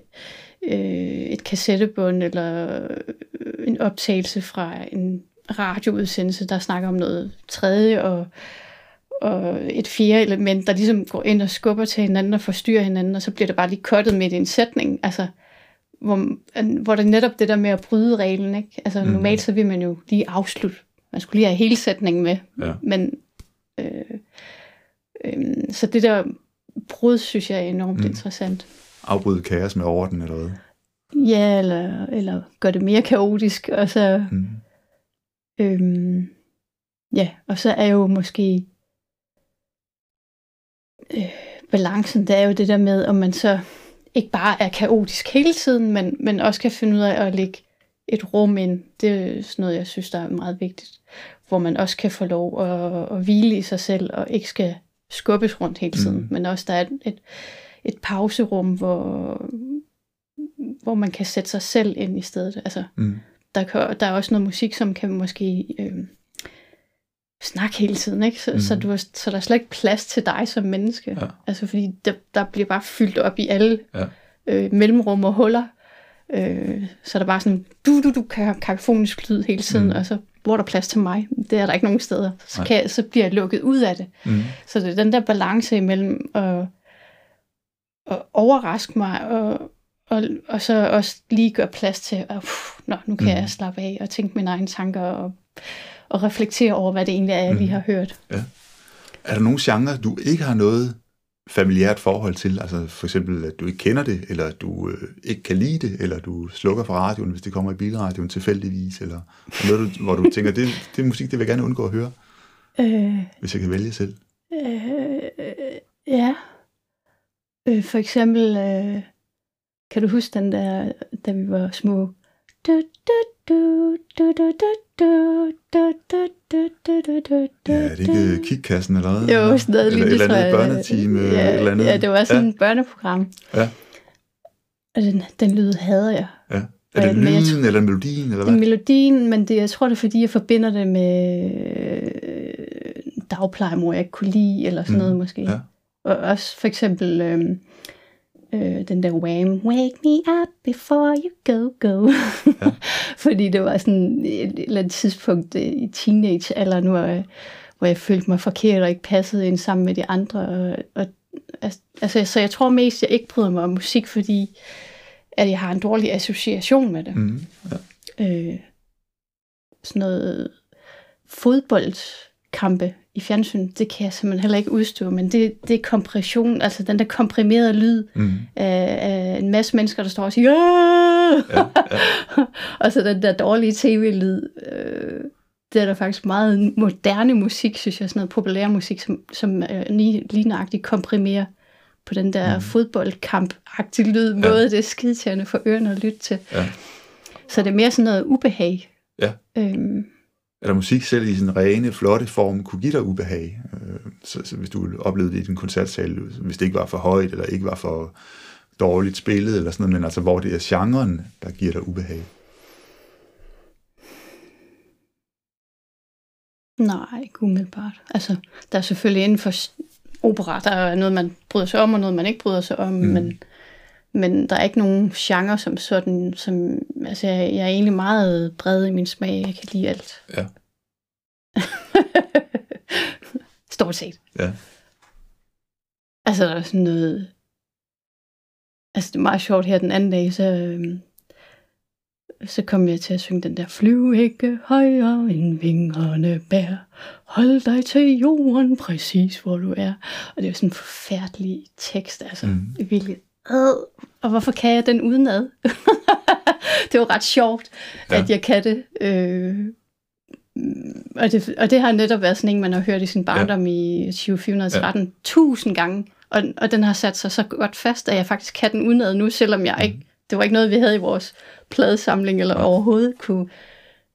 Speaker 2: øh, et kassettebånd eller øh, en optagelse fra en radioudsendelse, der snakker om noget tredje, og og et fjerde element, der ligesom går ind og skubber til hinanden og forstyrrer hinanden, og så bliver det bare lige kottet midt i en sætning, altså, hvor, hvor det netop det der med at bryde reglen, ikke? Altså mm. normalt så vil man jo lige afslutte, man skulle lige have hele sætningen med,
Speaker 1: ja.
Speaker 2: men øh, øh, så det der brud, synes jeg er enormt mm. interessant.
Speaker 1: Afbryde kaos med orden, eller hvad?
Speaker 2: Ja, eller, eller gør det mere kaotisk, og så
Speaker 1: mm.
Speaker 2: øhm, ja, og så er jo måske øh, balancen, det er jo det der med, om man så ikke bare er kaotisk hele tiden, men, men også kan finde ud af at lægge et rum ind. Det er sådan noget, jeg synes, der er meget vigtigt. Hvor man også kan få lov at, at hvile i sig selv, og ikke skal skubbes rundt hele tiden. Mm. Men også der er et, et, et pauserum, hvor, hvor man kan sætte sig selv ind i stedet. Altså,
Speaker 1: mm.
Speaker 2: der, kan, der er også noget musik, som kan måske... Øh, snak hele tiden, ikke? Så, mm. så, du, så der er slet ikke plads til dig som menneske.
Speaker 1: Ja.
Speaker 2: Altså, fordi der, der bliver bare fyldt op i alle
Speaker 1: ja.
Speaker 2: øh, mellemrum og huller. Øh, så er der bare sådan, du, du, du, kakafonisk lyd hele tiden, mm. og så hvor er der plads til mig? Det er der ikke nogen steder. Så, kan jeg, så bliver jeg lukket ud af det.
Speaker 1: Mm.
Speaker 2: Så det er den der balance imellem at, at overraske mig, og, og, og så også lige gøre plads til, at uh, nå, nu kan mm. jeg slappe af og tænke mine egne tanker, og og reflektere over, hvad det egentlig er, jeg lige mhm. har hørt.
Speaker 1: Ja. Er der nogle genrer, du ikke har noget familiært forhold til? Altså for eksempel, at du ikke kender det, eller at du øh, ikke kan lide det, eller du slukker fra radioen, hvis det kommer i bilradioen tilfældigvis, eller noget, du, hvor du tænker, det, det er musik, det vil jeg gerne undgå at høre,
Speaker 2: øh,
Speaker 1: hvis jeg kan vælge selv.
Speaker 2: Øh, ja. Øh, for eksempel, øh, kan du huske den der, da vi var små? Du, du,
Speaker 1: Ja, er det ikke kikkassen eller noget?
Speaker 2: Jo, sådan stadig
Speaker 1: eller,
Speaker 2: eller,
Speaker 1: eller andet børneteam
Speaker 2: ja,
Speaker 1: eller andet.
Speaker 2: Ja, det var sådan ja. et børneprogram.
Speaker 1: Ja.
Speaker 2: Og den, den lyd hader jeg.
Speaker 1: Ja. Er det
Speaker 2: lyden jeg,
Speaker 1: eller melodien? Eller hvad?
Speaker 2: Det er melodien, men det, jeg tror, det er fordi, jeg forbinder det med øh, dagplejemor, jeg ikke kunne lide, eller sådan
Speaker 1: mm.
Speaker 2: noget måske.
Speaker 1: Ja.
Speaker 2: Og også for eksempel... Øh, øh, den der Wham! Wake me up before you go, go.
Speaker 1: Ja.
Speaker 2: fordi det var sådan et eller andet tidspunkt øh, i teenagealderen, hvor jeg, hvor jeg følte mig forkert og ikke passede ind sammen med de andre. Og, og, altså, så jeg tror mest, jeg ikke bryder mig om musik, fordi at jeg har en dårlig association med det
Speaker 1: Mm. Ja.
Speaker 2: øh, sådan noget fodboldkampe i fjernsyn, det kan jeg simpelthen heller ikke udstå, men det, det er kompression, altså den der komprimerede lyd
Speaker 1: Mm.
Speaker 2: af, af en masse mennesker, der står og siger, ja!
Speaker 1: Ja, ja.
Speaker 2: og så den der dårlige tv-lyd, øh, det er der faktisk meget moderne musik, synes jeg, sådan noget populær musik, som, som øh, lige, lige nøjagtigt komprimerer på den der mm. fodboldkamp-agtige lyd måde. Det er skidtærende for ørerne at lytte til.
Speaker 1: Ja.
Speaker 2: Så det er mere sådan noget ubehag.
Speaker 1: Ja.
Speaker 2: Øhm,
Speaker 1: Eller musik selv i sin rene, flotte form kunne give dig ubehag. Øh, Så, så hvis du oplevede det i din koncertsal, hvis det ikke var for højt, eller ikke var for dårligt spillet, eller sådan noget, men altså hvor det er genren, der giver dig ubehag.
Speaker 2: nej, ikke umiddelbart. Altså, der er selvfølgelig inden for opera, der er noget, man bryder sig om, og noget, man ikke bryder sig om,
Speaker 1: mm.
Speaker 2: men, men der er ikke nogen genre som sådan, som, altså, jeg, jeg er egentlig meget bred i min smag, jeg kan lide alt.
Speaker 1: Ja.
Speaker 2: Stort set.
Speaker 1: Ja.
Speaker 2: Altså, der er sådan noget... Altså, det er meget sjovt her den anden dag, så, øhm, så kom jeg til at synge den der Flyv ikke højere end vingerne bær. Hold dig til jorden præcis, hvor du er. Og det er jo sådan en forfærdelig tekst, altså.
Speaker 1: Mm.
Speaker 2: Mm. Virkelig. Øh, og hvorfor kan jeg den udenad? det var ret sjovt,
Speaker 1: Ja.
Speaker 2: ja. at jeg kan det. Øh, og det, og det har netop været sådan en, man har hørt i sin barndom ja. i 2413 ja. tusind gange. Og, og den har sat sig så godt fast, at jeg faktisk kan den udenad nu, selvom jeg ikke... Det var ikke noget, vi havde i vores pladesamling, eller
Speaker 1: Nej.
Speaker 2: overhovedet kunne...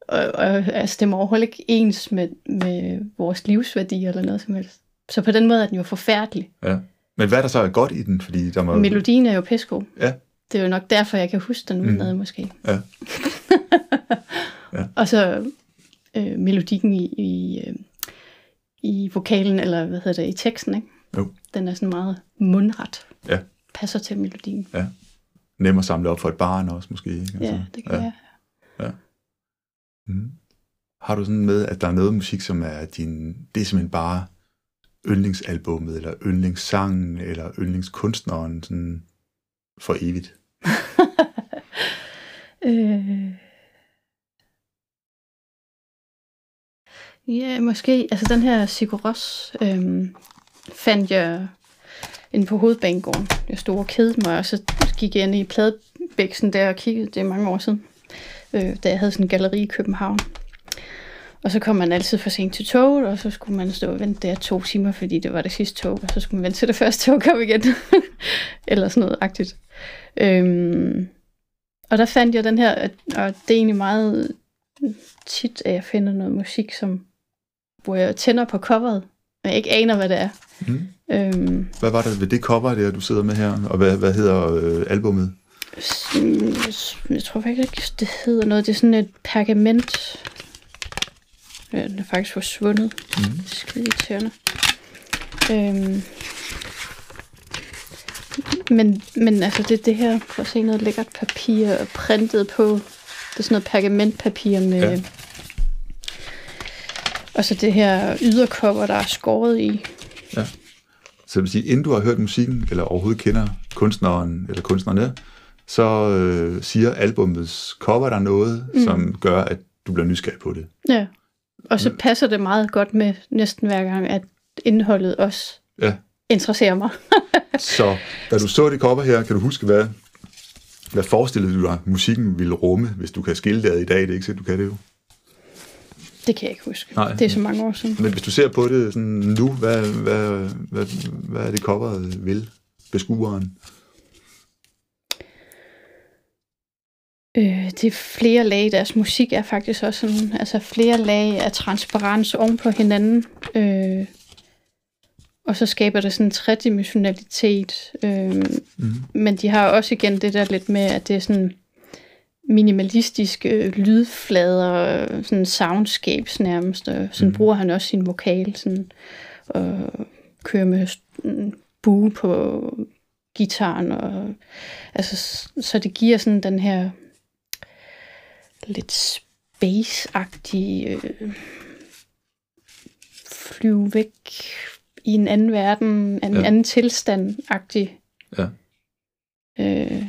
Speaker 2: Og, og altså, det overhovedet ikke ens med, med vores livsværdi eller noget som helst. Så på den måde er den jo forfærdelig.
Speaker 1: Ja. Men hvad er der så er godt i den? Fordi der må...
Speaker 2: Melodien er jo pissegod.
Speaker 1: Ja.
Speaker 2: Det er jo nok derfor, jeg kan huske den udenad, mm. måske.
Speaker 1: Ja. Ja.
Speaker 2: Og så øh, melodikken i, i, øh, i vokalen, eller hvad hedder det, i teksten, ikke?
Speaker 1: Jo.
Speaker 2: Den er sådan meget mundret.
Speaker 1: Ja.
Speaker 2: Passer til melodien.
Speaker 1: Nem at samle op for et barn også, måske. Ikke? Altså,
Speaker 2: Ja, det kan
Speaker 1: ja.
Speaker 2: jeg.
Speaker 1: Mm. Har du sådan med, at der er noget musik, som er din... Det er simpelthen bare yndlingsalbummet, eller yndlingssangen, eller yndlingskunstneren sådan for evigt?
Speaker 2: Øh... Ja, måske. Altså den her Siguros øh, fandt jeg inde på hovedbanegården. Jeg stod og kedede mig, og så gik jeg ind i pladebæksen der og kiggede. Det er mange år siden, øh, da jeg havde sådan en galleri i København. Og så kom man altid for sent til toget, og så skulle man stå og vente der to timer, fordi det var det sidste tog, og så skulle man vente til det første tog kom igen. Eller sådan noget agtigt. Øhm, og der fandt jeg den her, og det er egentlig meget tit, at jeg finder noget musik, som, hvor jeg tænder på coveret, men jeg ikke aner, hvad det er.
Speaker 1: Mm.
Speaker 2: Øhm,
Speaker 1: Hvad var det ved det cover der, du sidder med her? Og hvad, hvad hedder øh, albummet?
Speaker 2: s- jeg tror faktisk ikke, det hedder noget. Det er sådan et pergament. Ja, den er faktisk forsvundet.
Speaker 1: Mm.
Speaker 2: Skide irriterende. Øhm, men, men altså det, det her, prøv at se noget lækkert papir og printet på. Det er sådan noget pergamentpapir med...
Speaker 1: Ja.
Speaker 2: Ja. Og så det her ydercover, der er skåret i.
Speaker 1: Så det vil sige, inden du har hørt musikken, eller overhovedet kender kunstneren eller kunstnerne, så øh, siger albumets cover der noget. Mm. som gør, at du bliver nysgerrig på det.
Speaker 2: Ja. Og så passer det meget godt med næsten hver gang, at indholdet også
Speaker 1: Ja.
Speaker 2: interesserer mig.
Speaker 1: Så da du så det cover her, kan du huske, hvad, hvad forestillede du dig, musikken ville rumme, hvis du kan skille det ad i dag? Det er ikke sikkert, du kan det jo.
Speaker 2: Det kan jeg ikke huske.
Speaker 1: Nej.
Speaker 2: Det er så mange år siden.
Speaker 1: Men hvis du ser på det sådan nu, hvad, hvad, hvad, hvad er det coveret vil beskueren?
Speaker 2: Øh, det er flere lag. Deres musik er faktisk også sådan, altså flere lag af transparens oven på hinanden. Øh, og så skaber det sådan en tredimensionalitet. Øh,
Speaker 1: Mm.
Speaker 2: men de har også igen det der lidt med, at det er sådan minimalistiske lydflader, sådan soundscapes nærmest, og sådan mm. bruger han også sin vokal, sådan, og kører med bue på gitaren, og, altså, så det giver sådan den her lidt space-agtige øh, flyve væk i en anden verden, en ja. anden tilstand-agtig.
Speaker 1: Ja.
Speaker 2: Øh,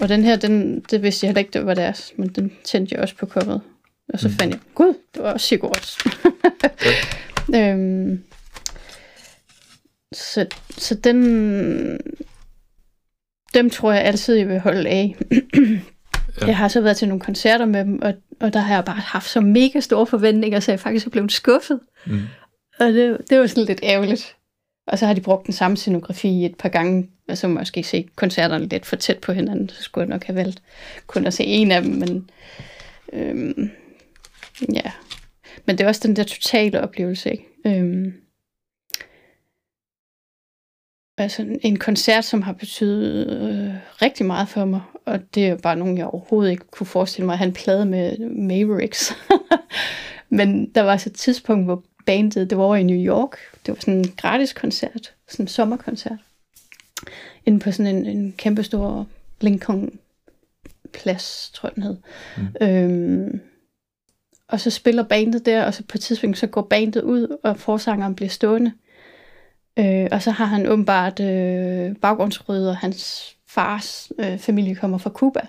Speaker 2: og den her, den, det vidste jeg heller ikke, det var deres, men den tændte jeg også på coveret. Og så mm. fandt jeg, gud, det var også Sigurds. ja. øhm, så, så den, dem tror jeg altid, jeg vil holde af. ja. Jeg har så været til nogle koncerter med dem, og, og der har jeg bare haft så mega store forventninger, så jeg faktisk er blevet skuffet. Mm. Og det, det var sådan lidt ærgerligt. Og så har de brugt den samme scenografi et par gange, og så måske se koncerterne lidt for tæt på hinanden, så skulle jeg nok have valgt kun at se en af dem, men øhm, ja. Men det er også den der totale oplevelse, ikke? Øhm, altså en koncert, som har betydet øh, rigtig meget for mig, og det er bare nogen, jeg overhovedet ikke kunne forestille mig at have en plade med Mavericks. Men der var så et tidspunkt, hvor bandet, det var over i New York. Det var sådan en gratis koncert, sådan en sommerkoncert. Inde på sådan en, en kæmpe stor Lincoln plads, tror jeg den hed. Mm. Øhm, og så spiller bandet der, og så på et tidspunkt så går bandet ud, og forsangeren bliver stående. Øh, og så har han åbenbart øh, baggrundsrødder. Hans fars øh, familie kommer fra Cuba.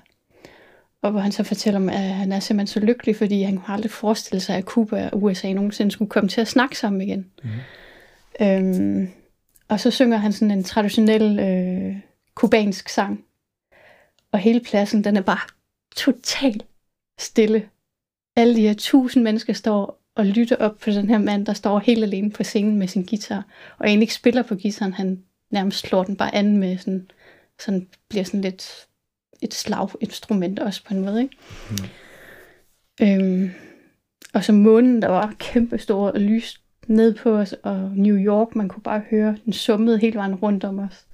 Speaker 2: Og hvor han så fortæller mig, at han er simpelthen så lykkelig, fordi han kunne aldrig forestille sig, at Cuba og USA nogensinde skulle komme til at snakke sammen igen. Mm. Øhm, og så synger han sådan en traditionel øh, kubansk sang. Og hele pladsen, den er bare totalt stille. Alle de her tusind mennesker står og lytter op på den her mand, der står helt alene på scenen med sin guitar. Og egentlig ikke spiller på guitaren, han nærmest slår den bare an med sådan, sådan bliver sådan lidt et slaginstrument også på en måde. Ikke? Mm. Øhm, og så månen, der var kæmpe stor og lys ned på os, og New York, man kunne bare høre, den summede hele vejen rundt om os.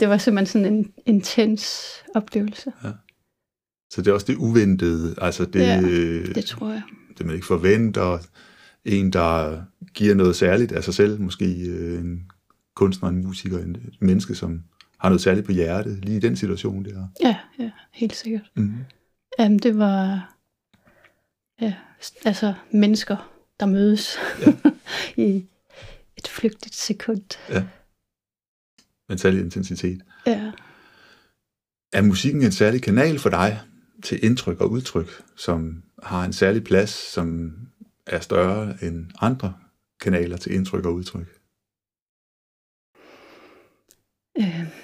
Speaker 2: Det var simpelthen sådan en intens oplevelse. Ja.
Speaker 1: Så det er også det uventede, altså det,
Speaker 2: ja, det tror jeg.
Speaker 1: Det man ikke forventer, en der giver noget særligt af sig selv, måske øh, en kunstner, en musiker, en menneske, som har noget særligt på hjertet, lige i den situation der.
Speaker 2: Ja, ja, helt sikkert. Mm. Jamen, det var ja, altså mennesker, der mødes ja. i et flygtigt sekund.
Speaker 1: Ja. En særlig intensitet.
Speaker 2: Ja.
Speaker 1: Er musikken en særlig kanal for dig til indtryk og udtryk, som har en særlig plads, som er større end andre kanaler til indtryk og udtryk?
Speaker 2: Øh,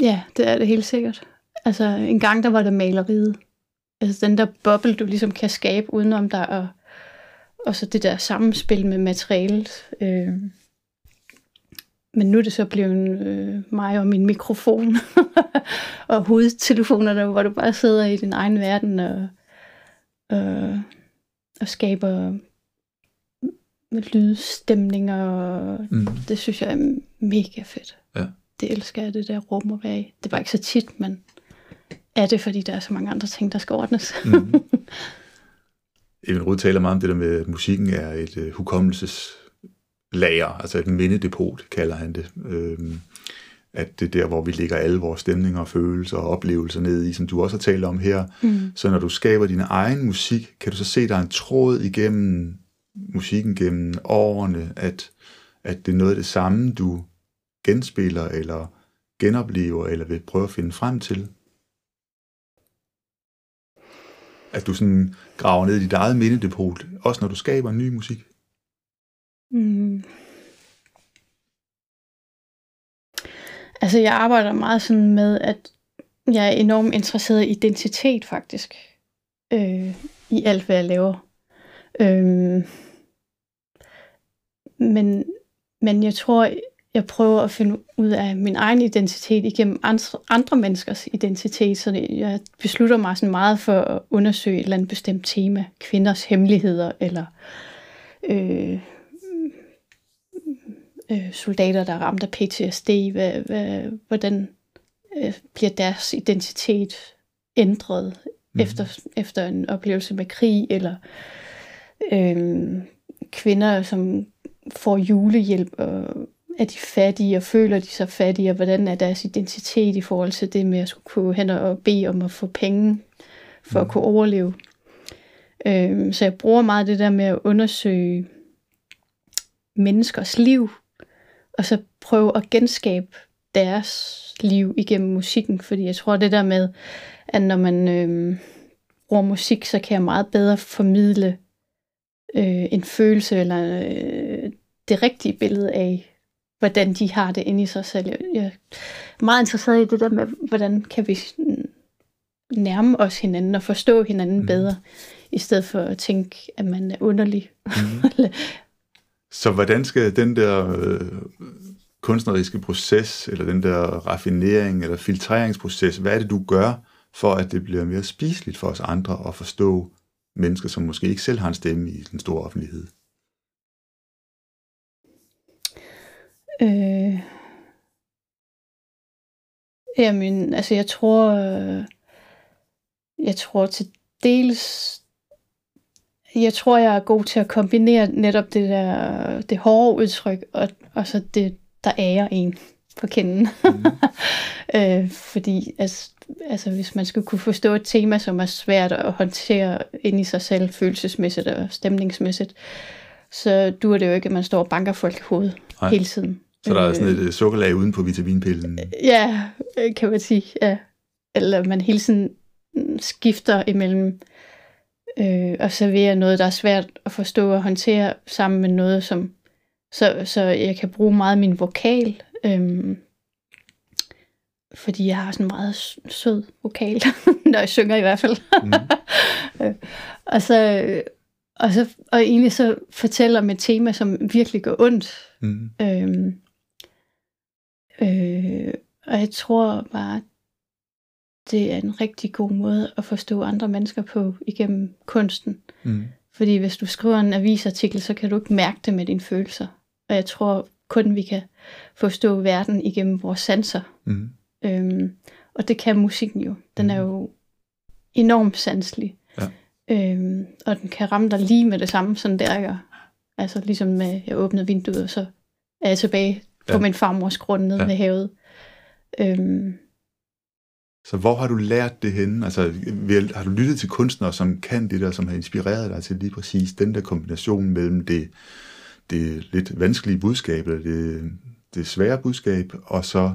Speaker 2: Ja, det er det helt sikkert. Altså, en gang der var det maleriet. Altså den der boble, du ligesom kan skabe udenom dig, og, og så det der sammenspil med materialet. Øh. Men nu er det så blevet øh, mig og min mikrofon og hovedtelefonerne, hvor du bare sidder i din egen verden og, øh, og skaber lydstemninger. Og mm. Det synes jeg er mega fedt. Det elsker jeg, det der rum at være i. Det var ikke så tit, men er det, fordi der er så mange andre ting, der skal ordnes. mm.
Speaker 1: Even Rud taler meget om det der med, at musikken er et uh, hukommelseslager, altså et mindedepot, kalder han det. Øhm, at det er der, hvor vi lægger alle vores stemninger, følelser og oplevelser ned i, som du også har talt om her. Mm. Så når du skaber din egen musik, kan du så se, der er en tråd igennem musikken gennem årene, at, at det er noget af det samme, du genspiller eller genoplever eller vil prøve at finde frem til? At du sådan graver ned i dit eget mindedepot, også når du skaber ny musik? Mm.
Speaker 2: Altså, jeg arbejder meget sådan med, at jeg er enormt interesseret i identitet, faktisk. Øh, I alt, hvad jeg laver. Øh, men, men jeg tror, jeg prøver at finde ud af min egen identitet igennem andre, andre menneskers identitet, så jeg beslutter mig sådan meget for at undersøge et eller andet bestemt tema, kvinders hemmeligheder, eller øh, øh, soldater, der er ramt af PTSD, hvad, hvad, hvordan øh, bliver deres identitet ændret mm. efter, efter en oplevelse med krig, eller øh, kvinder, som får julehjælp, og er de fattige, og føler de sig fattige, og hvordan er deres identitet i forhold til det med at skulle kunne hen og bede om at få penge for mm. at kunne overleve. Øh, så jeg bruger meget det der med at undersøge menneskers liv, og så prøve at genskabe deres liv igennem musikken, fordi jeg tror det der med, at når man øh, bruger musik, så kan jeg meget bedre formidle øh, en følelse eller øh, det rigtige billede af, hvordan de har det inde i sig selv. Jeg er meget interesseret i det der med, hvordan kan vi nærme os hinanden og forstå hinanden mm. bedre, i stedet for at tænke, at man er underlig. Mm.
Speaker 1: Så hvordan skal den der øh, kunstneriske proces, eller den der raffinering eller filtreringsproces, hvad er det, du gør, for at det bliver mere spiseligt for os andre at forstå mennesker, som måske ikke selv har en stemme i den store offentlighed?
Speaker 2: Øh, jamen, altså jeg tror, øh, jeg tror til dels, jeg tror, jeg er god til at kombinere netop det der, det hårde udtryk, og, og så det, der ærer en på kinden. Mm. øh, fordi altså, altså, hvis man skulle kunne forstå et tema, som er svært at håndtere ind i sig selv, følelsesmæssigt og stemningsmæssigt, så duer det jo ikke, at man står og banker folk i hovedet Nej. hele tiden.
Speaker 1: Så der er sådan et øh, sukkerlag uden på vitaminpillen?
Speaker 2: Ja, øh, kan man sige. Ja. Eller man hele tiden skifter imellem øh, at servere noget, der er svært at forstå og håndtere, sammen med noget, som så, så jeg kan bruge meget min vokal, øhm, fordi jeg har sådan en meget sød vokal, når jeg synger i hvert fald. Mm. og så og så og egentlig så fortæller om et tema, som virkelig går ondt. Mm. Øhm, øh, og jeg tror bare, det er en rigtig god måde at forstå andre mennesker på igennem kunsten. Mm. Fordi hvis du skriver en avisartikel, så kan du ikke mærke det med dine følelser. Og jeg tror kun, vi kan forstå verden igennem vores sanser. Mm. Øhm, og det kan musikken jo. Den mm. er jo enormt sanselig. Ja. Øhm, og den kan ramme dig lige med det samme, sådan der jeg Altså ligesom med, jeg åbnede vinduet, og så er jeg tilbage på ja. min farmors grund nede ja. ved havet. Øhm,
Speaker 1: så hvor har du lært det henne? Altså, har du lyttet til kunstnere, som kan det der, som har inspireret dig til lige præcis den der kombination mellem det det lidt vanskelige budskab, eller det, det svære budskab, og så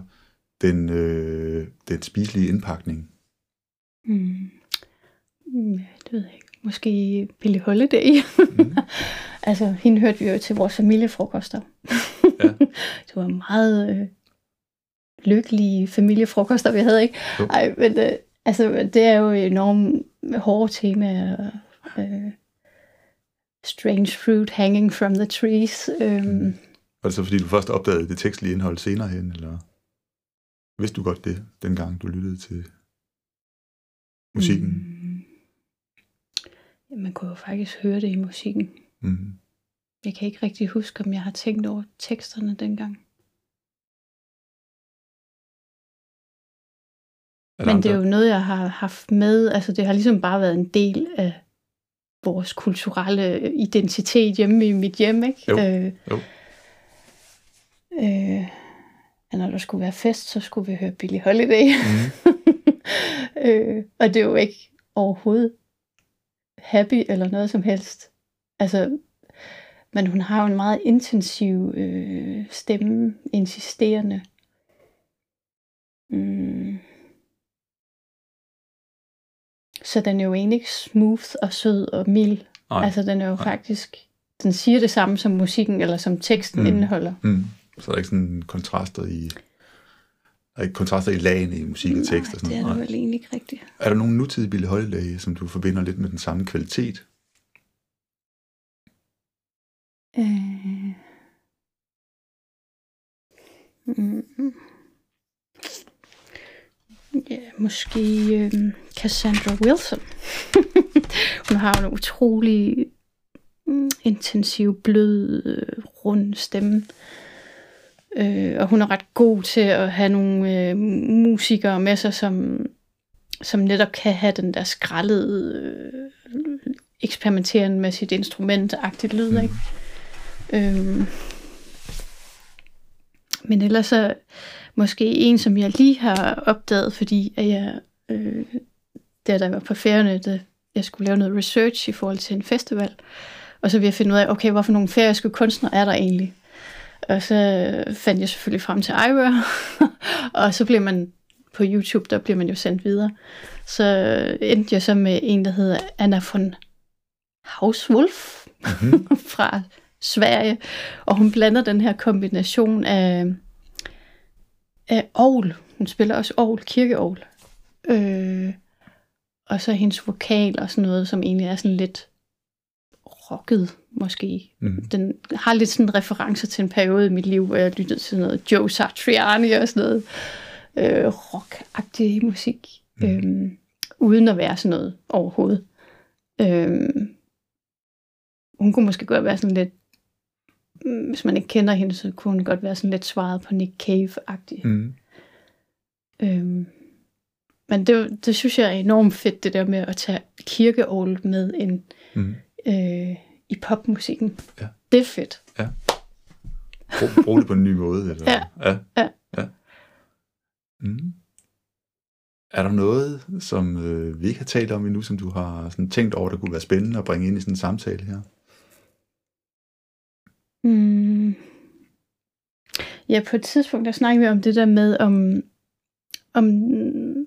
Speaker 1: den, øh, den spiselige indpakning?
Speaker 2: Mm. mm. Det ved jeg ikke. Måske Billie Holiday. mm. altså, hende hørte vi jo til vores familiefrokoster. ja. det var meget øh, lykkelige familiefrokoster, vi havde, ikke? Jo. Ej, men øh, altså, det er jo enormt hårde temaer. Øh, strange fruit hanging from the trees. Øhm. Mm.
Speaker 1: Var det så, fordi du først opdagede det tekstlige indhold senere hen, eller vidste du godt det, dengang du lyttede til musikken? Mm.
Speaker 2: Man kunne jo faktisk høre det i musikken. Mm. Jeg kan ikke rigtig huske, om jeg har tænkt over teksterne dengang. Men det er jo noget, jeg har haft med. Altså, det har ligesom bare været en del af vores kulturelle identitet hjemme i mit hjem, ikke? Jo. Øh, jo. Øh, når der skulle være fest, så skulle vi høre Billie Holiday. Mm. øh, og det er jo ikke overhovedet happy eller noget som helst. Altså, men hun har jo en meget intensiv øh, stemme, insisterende. Mm. Så den er jo egentlig ikke smooth og sød og mild. Nej. Altså den er jo Nej. faktisk, den siger det samme som musikken eller som teksten mm. indeholder.
Speaker 1: Mm. Så der er ikke sådan kontraster i, der er ikke kontraster i lagene i musik og tekst og sådan
Speaker 2: det er der vel egentlig ikke rigtigt.
Speaker 1: Er der nogen nutidige Billie Holiday, som du forbinder lidt med den samme kvalitet? Øh...
Speaker 2: Mm. Ja, måske øh, Cassandra Wilson. hun har jo en utrolig mm, intensiv, blød, øh, rund stemme. Øh, og hun er ret god til at have nogle øh, musikere med sig, som som netop kan have den der skrællede, øh, eksperimenterende med sit instrument-agtigt lyd,
Speaker 1: Mm.
Speaker 2: ikke? Øhm, men ellers så måske en, som jeg lige har opdaget, fordi at jeg, øh, der der var på færgerne, da jeg skulle lave noget research i forhold til en festival, og så ville jeg finde ud af, okay, hvorfor nogle færøske kunstnere er der egentlig? Og så fandt jeg selvfølgelig frem til Ira, og så bliver man på YouTube, der bliver man jo sendt videre. Så endte jeg så med en, der hedder Anna von Hauswolf
Speaker 1: Mhm.
Speaker 2: fra Sverige, og hun blander den her kombination af, af ovl. Hun spiller også ovl, kirkeovl. Øh, og så hendes vokal og sådan noget, som egentlig er sådan lidt rocket, måske.
Speaker 1: Mhm.
Speaker 2: Den har lidt sådan referencer til en periode i mit liv, hvor jeg lyttede til noget Joe Satriani og sådan noget øh, rock-agtig musik,
Speaker 1: Mhm.
Speaker 2: øhm, uden at være sådan noget overhovedet. Øhm, hun kunne måske godt være sådan lidt, mm, hvis man ikke kender hende, så kunne hun godt være sådan lidt svaret på Nick Cave-agtig.
Speaker 1: Mhm.
Speaker 2: Øhm, men det, det synes jeg er enormt fedt, det der med at tage kirkeål med ind
Speaker 1: Mhm.
Speaker 2: øh, i popmusikken.
Speaker 1: Ja.
Speaker 2: Det er fedt.
Speaker 1: Brug, brug det på en ny måde. Eller?
Speaker 2: Ja.
Speaker 1: ja.
Speaker 2: Ja.
Speaker 1: ja. Mm. Er der noget, som øh, vi ikke har talt om endnu, som du har sådan, tænkt over, der kunne være spændende at bringe ind i sådan en samtale her?
Speaker 2: Mm. Ja, på et tidspunkt, der snakkede vi om det der med, om, om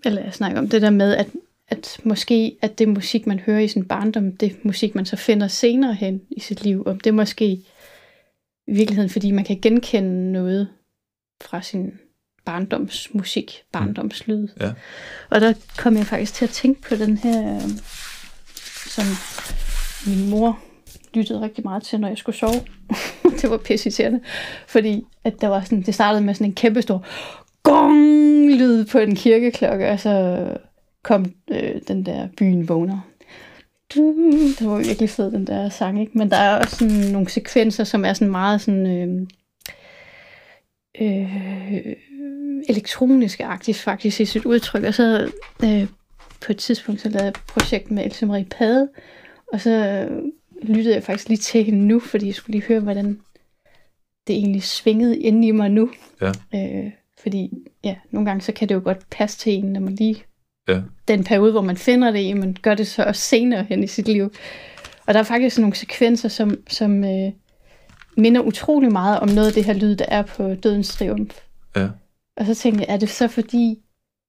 Speaker 2: eller jeg snakker om det der med, at, at måske, at det musik, man hører i sin barndom, det musik, man så finder senere hen i sit liv, om det måske i virkeligheden, fordi man kan genkende noget fra sin barndomsmusik, barndomslyd.
Speaker 1: Ja.
Speaker 2: Og der kom jeg faktisk til at tænke på den her, øh, som min mor lyttede rigtig meget til, når jeg skulle sove. det var pisseirriterende, fordi at der var sådan, det startede med sådan en kæmpe stor gong lyd på en kirkeklokke, og så kom øh, den der byen vågner. Det var virkelig fed, den der sang, ikke? Men der er også sådan nogle sekvenser, som er sådan meget sådan... Øh, øh, elektroniske aktivt faktisk i sit udtryk. Og så øh, på et tidspunkt, så lavede jeg et projekt med Else Marie Pade, og så lyttede jeg faktisk lige til hende nu, fordi jeg skulle lige høre, hvordan det egentlig svingede inde i mig nu.
Speaker 1: Ja.
Speaker 2: Øh, fordi ja, nogle gange så kan det jo godt passe til en, når man lige
Speaker 1: Ja.
Speaker 2: den periode, hvor man finder det i, man gør det så også senere hen i sit liv. Og der er faktisk nogle sekvenser, som, som øh, minder utrolig meget om noget af det her lyd, der er på Dødens Triumf.
Speaker 1: Ja.
Speaker 2: Og så tænkte jeg, er det så fordi,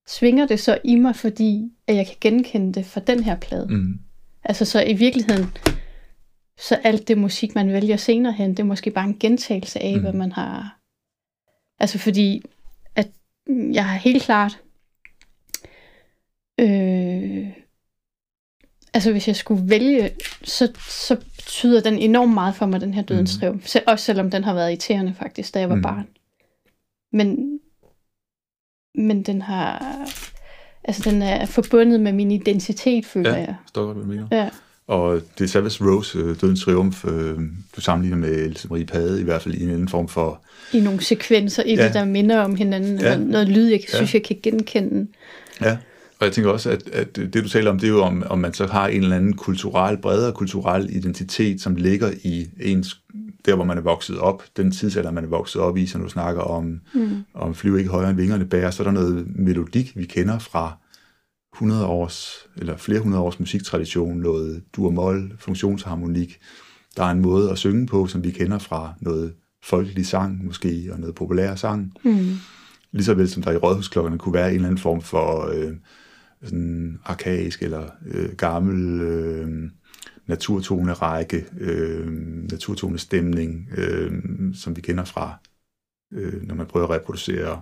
Speaker 2: svinger det så i mig, fordi at jeg kan genkende det fra den her plade?
Speaker 1: Mm.
Speaker 2: Altså så i virkeligheden, så alt det musik, man vælger senere hen, det er måske bare en gentagelse af,
Speaker 1: Mm.
Speaker 2: mm. hvad man har... Altså fordi, at jeg har helt klart... Øh, altså hvis jeg skulle vælge, så, så betyder den enormt meget for mig, den her dødens
Speaker 1: Mhm.
Speaker 2: triumf. Også selvom den har været irriterende faktisk, da jeg var
Speaker 1: Mhm.
Speaker 2: barn. Men, men den har... Altså den er forbundet med min identitet, føler
Speaker 1: Ja.
Speaker 2: jeg.
Speaker 1: Forstår godt, hvad du mener.
Speaker 2: Ja.
Speaker 1: Og det er Savage Rose, øh, Dødens Triumf, øh, du sammenligner med Else Marie Pade, i hvert fald i en anden form for...
Speaker 2: i nogle sekvenser i
Speaker 1: Ja.
Speaker 2: det, der minder om hinanden.
Speaker 1: Ja.
Speaker 2: Noget, noget lyd, jeg
Speaker 1: Ja.
Speaker 2: synes, jeg kan genkende.
Speaker 1: Ja, og jeg tænker også, at, at det du taler om, det er jo om, om man så har en eller anden kulturel, bredere kulturel identitet, som ligger i ens, der hvor man er vokset op, den tidsalder, man er vokset op i, som du snakker om,
Speaker 2: Mm.
Speaker 1: om flyve ikke højere end vingerne bærer, så er der noget melodik, vi kender fra 100 års, eller flere hundrede års musiktradition, noget dur-mol, funktionsharmonik. Der er en måde at synge på, som vi kender fra noget folkelig sang måske, og noget populær sang.
Speaker 2: Mm.
Speaker 1: Lige så vel som der i rådhusklokkerne kunne være en eller anden form for øh, sådan arkaisk eller øh, gammel øh, naturtonerække, øh, naturtonestemning, øh, som vi kender fra, øh, når man prøver at reproducere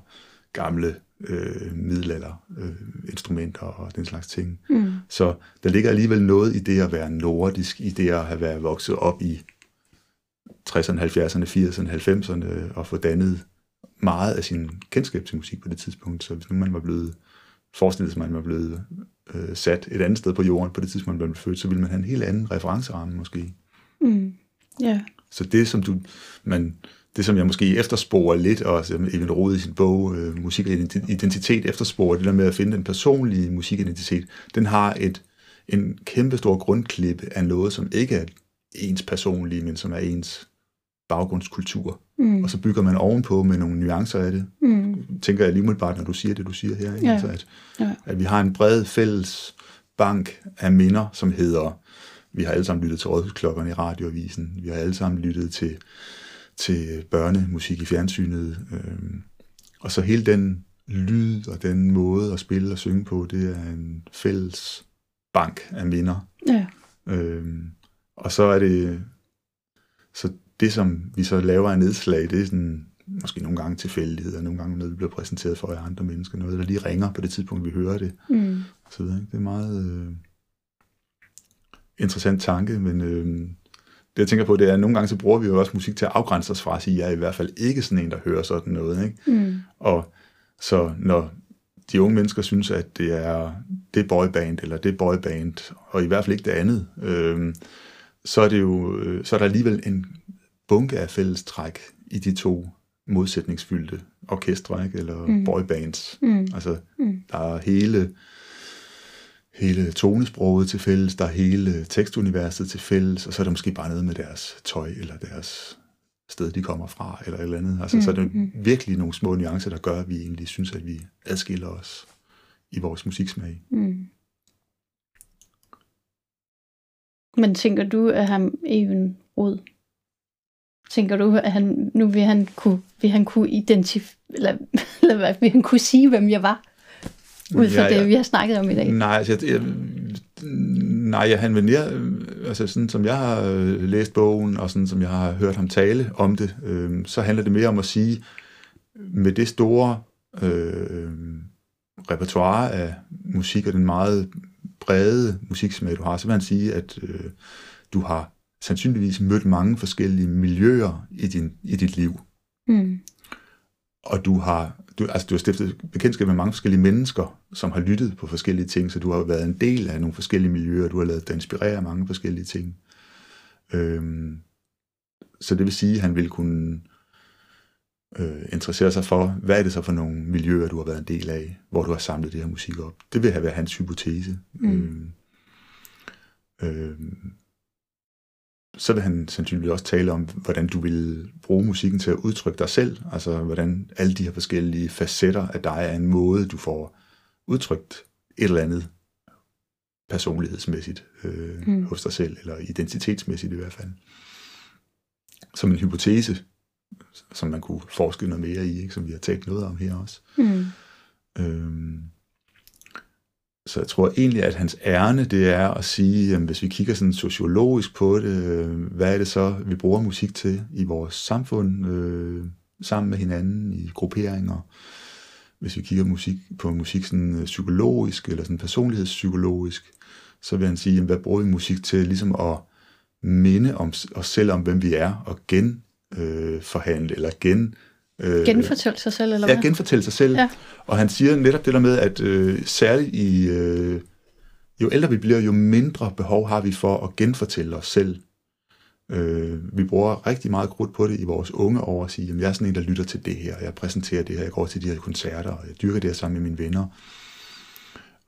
Speaker 1: gamle øh, middelalder øh, instrumenter og den slags ting.
Speaker 2: Mm.
Speaker 1: Så der ligger alligevel noget i det at være nordisk, i det at have været vokset op i 60'erne, 70'erne, 80'erne, 90'erne og få dannet meget af sin kendskab til musik på det tidspunkt. Så hvis nu man var blevet forestillet sig, man var blevet øh, sat et andet sted på jorden på det tidspunkt, man blev født, så ville man have en helt anden referenceramme måske.
Speaker 2: Mm. Ja.
Speaker 1: Så det, som du, man, det, som jeg måske eftersporer lidt, og som Even Rode i sin bog, øh, Musik og Identitet, eftersporer, det der med at finde den personlige musikidentitet, den har et, en kæmpe stor grundklippe af noget, som ikke er ens personlige, men som er ens baggrundskultur. Mm. Og så bygger man ovenpå med nogle nuancer af det. Mm. Tænker jeg lige bare, når du siger det, du siger her. Ikke? Ja. Altså, at, ja. at vi har en bred fælles bank af minder, som hedder, vi har alle sammen lyttet til rådhusklokkerne i radioavisen, vi har alle sammen lyttet til, til børnemusik i fjernsynet, øh, og så hele den lyd og den måde at spille og synge på, det er en fælles bank af minder. Ja. Øh, og så er det, så det som vi så laver af nedslag, det er sådan, måske nogle gange tilfældigheder, nogle gange noget, vi bliver præsenteret for af andre mennesker, noget, der lige ringer på det tidspunkt, vi hører det. Mm. Så det er meget øh, interessant tanke, men øh, det jeg tænker på, det er, at nogle gange så bruger vi jo også musik til at afgrænse os fra at sige, jeg er i hvert fald ikke sådan en, der hører sådan noget. Ikke? Mm. Og så når de unge mennesker synes, at det er det boyband, eller det boyband, og i hvert fald ikke det andet, øh, så er det jo, øh, så er der alligevel en bunke af fællestræk i de to modsætningsfyldte orkestre, ikke? eller mm. boybands. Mm. Altså, mm. der er hele, hele tonesproget til fælles, der er hele tekstuniverset til fælles, og så er der måske bare noget med deres tøj, eller deres sted, de kommer fra, eller et eller andet. Altså, mm. så er det mm. virkelig nogle små nuancer, der gør, at vi egentlig synes, at vi adskiller os i vores musiksmag. Mm.
Speaker 2: Men tænker du, at ham even Rod Tænker du, at han, nu vil han kunne, vil han kunne identificere, eller, eller vil han kunne sige, hvem jeg var? Ud fra ja, ja. det, vi har snakket om i dag.
Speaker 1: Nej, altså, jeg, jeg, nej, han vil mere, altså sådan som jeg har øh, læst bogen, og sådan som jeg har hørt ham tale om det, øh, så handler det mere om at sige, med det store øh, repertoire af musik, og den meget brede musiksmag, du har, så vil han sige, at øh, du har sandsynligvis mødt mange forskellige miljøer i, din, i dit liv. Mm. Og du har, du, altså, du har stiftet bekendtskab med mange forskellige mennesker, som har lyttet på forskellige ting, så du har været en del af nogle forskellige miljøer, du har lavet dig inspirere mange forskellige ting. Øhm, så det vil sige, at han vil kunne øh, interessere sig for, hvad er det så for nogle miljøer, du har været en del af, hvor du har samlet det her musik op. Det vil have været hans hypotese. Mm. Øhm, øhm, så vil han sandsynligvis også tale om, hvordan du vil bruge musikken til at udtrykke dig selv, altså hvordan alle de her forskellige facetter af dig er en måde, du får udtrykt et eller andet personlighedsmæssigt øh, mm. hos dig selv, eller identitetsmæssigt i hvert fald. Som en hypotese, som man kunne forske noget mere i, ikke? som vi har talt noget om her også. Mm. Øhm, så jeg tror egentlig, at hans ærne, det er at sige, jamen, hvis vi kigger sådan sociologisk på det, øh, hvad er det så, vi bruger musik til i vores samfund, øh, sammen med hinanden i grupperinger. Hvis vi kigger musik, på musik sådan øh, psykologisk, eller sådan personlighedspsykologisk, så vil han sige, hvad bruger vi musik til ligesom at minde om, os selv om, hvem vi er, og genforhandle, øh, eller gen
Speaker 2: Øh, genfortælle sig selv, eller
Speaker 1: hvad? Ja, genfortælle sig selv. Ja. Og han siger netop det der med, at øh, særligt i, øh, jo ældre vi bliver, jo mindre behov har vi for at genfortælle os selv. Øh, vi bruger rigtig meget krudt på det i vores unge år at sige, at jeg er sådan en, der lytter til det her, jeg præsenterer det her, jeg går til de her koncerter, og jeg dyrker det her sammen med mine venner.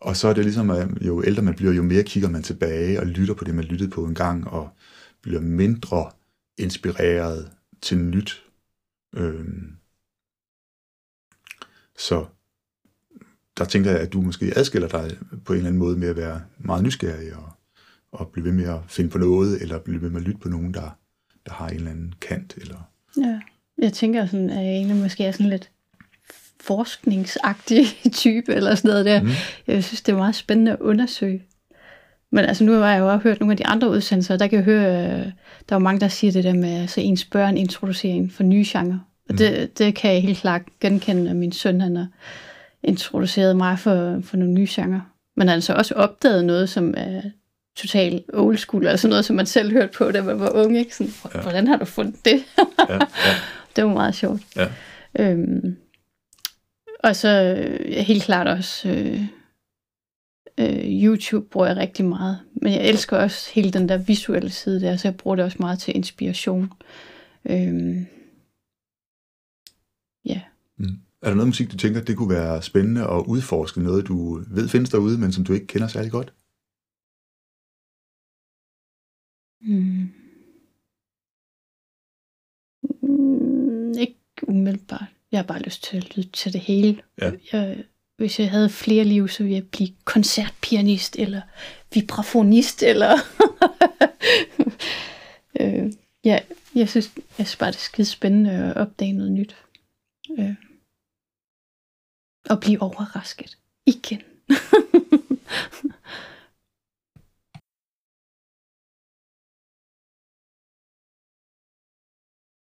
Speaker 1: Og så er det ligesom, at jo ældre man bliver, jo mere kigger man tilbage og lytter på det, man lyttede på en gang, og bliver mindre inspireret til nyt. Øh, så der tænker jeg, at du måske adskiller dig på en eller anden måde med at være meget nysgerrig og, og blive ved med at finde på noget, eller blive ved med at lytte på nogen, der, der har en eller anden kant. Eller...
Speaker 2: Ja, jeg tænker sådan, at jeg egentlig måske er sådan lidt forskningsagtig type, eller sådan noget der. Mm. Jeg synes, det er meget spændende at undersøge. Men altså, nu har jeg jo også hørt nogle af de andre udsendelser, der kan jeg høre, der er mange, der siger det der med, altså, ens børn introducerer en for nye genre. Og det, det kan jeg helt klart genkende, at min søn han har introduceret mig for, for nogle nye genrer. Men han har altså også opdaget noget, som er total old school, altså noget, som man selv hørte på, da man var ung. Ikke? Sådan, ja. Hvordan har du fundet det? ja, ja. Det var meget sjovt. Ja. Øhm, og så øh, helt klart også øh, øh, YouTube bruger jeg rigtig meget. Men jeg elsker også hele den der visuelle side der, så jeg bruger det også meget til inspiration. Øhm, ja.
Speaker 1: Mm. Er der noget musik, du tænker, det kunne være spændende at udforske? Noget, du ved findes derude, men som du ikke kender særlig godt?
Speaker 2: Mm. Mm, ikke umiddelbart. Jeg har bare lyst til at lytte til det hele.
Speaker 1: Ja.
Speaker 2: Jeg, hvis jeg havde flere liv, så ville jeg blive koncertpianist, eller vibrafonist, eller... øh, ja, jeg synes, jeg synes bare, det er skide spændende at opdage noget nyt. Øh. Og blive overrasket igen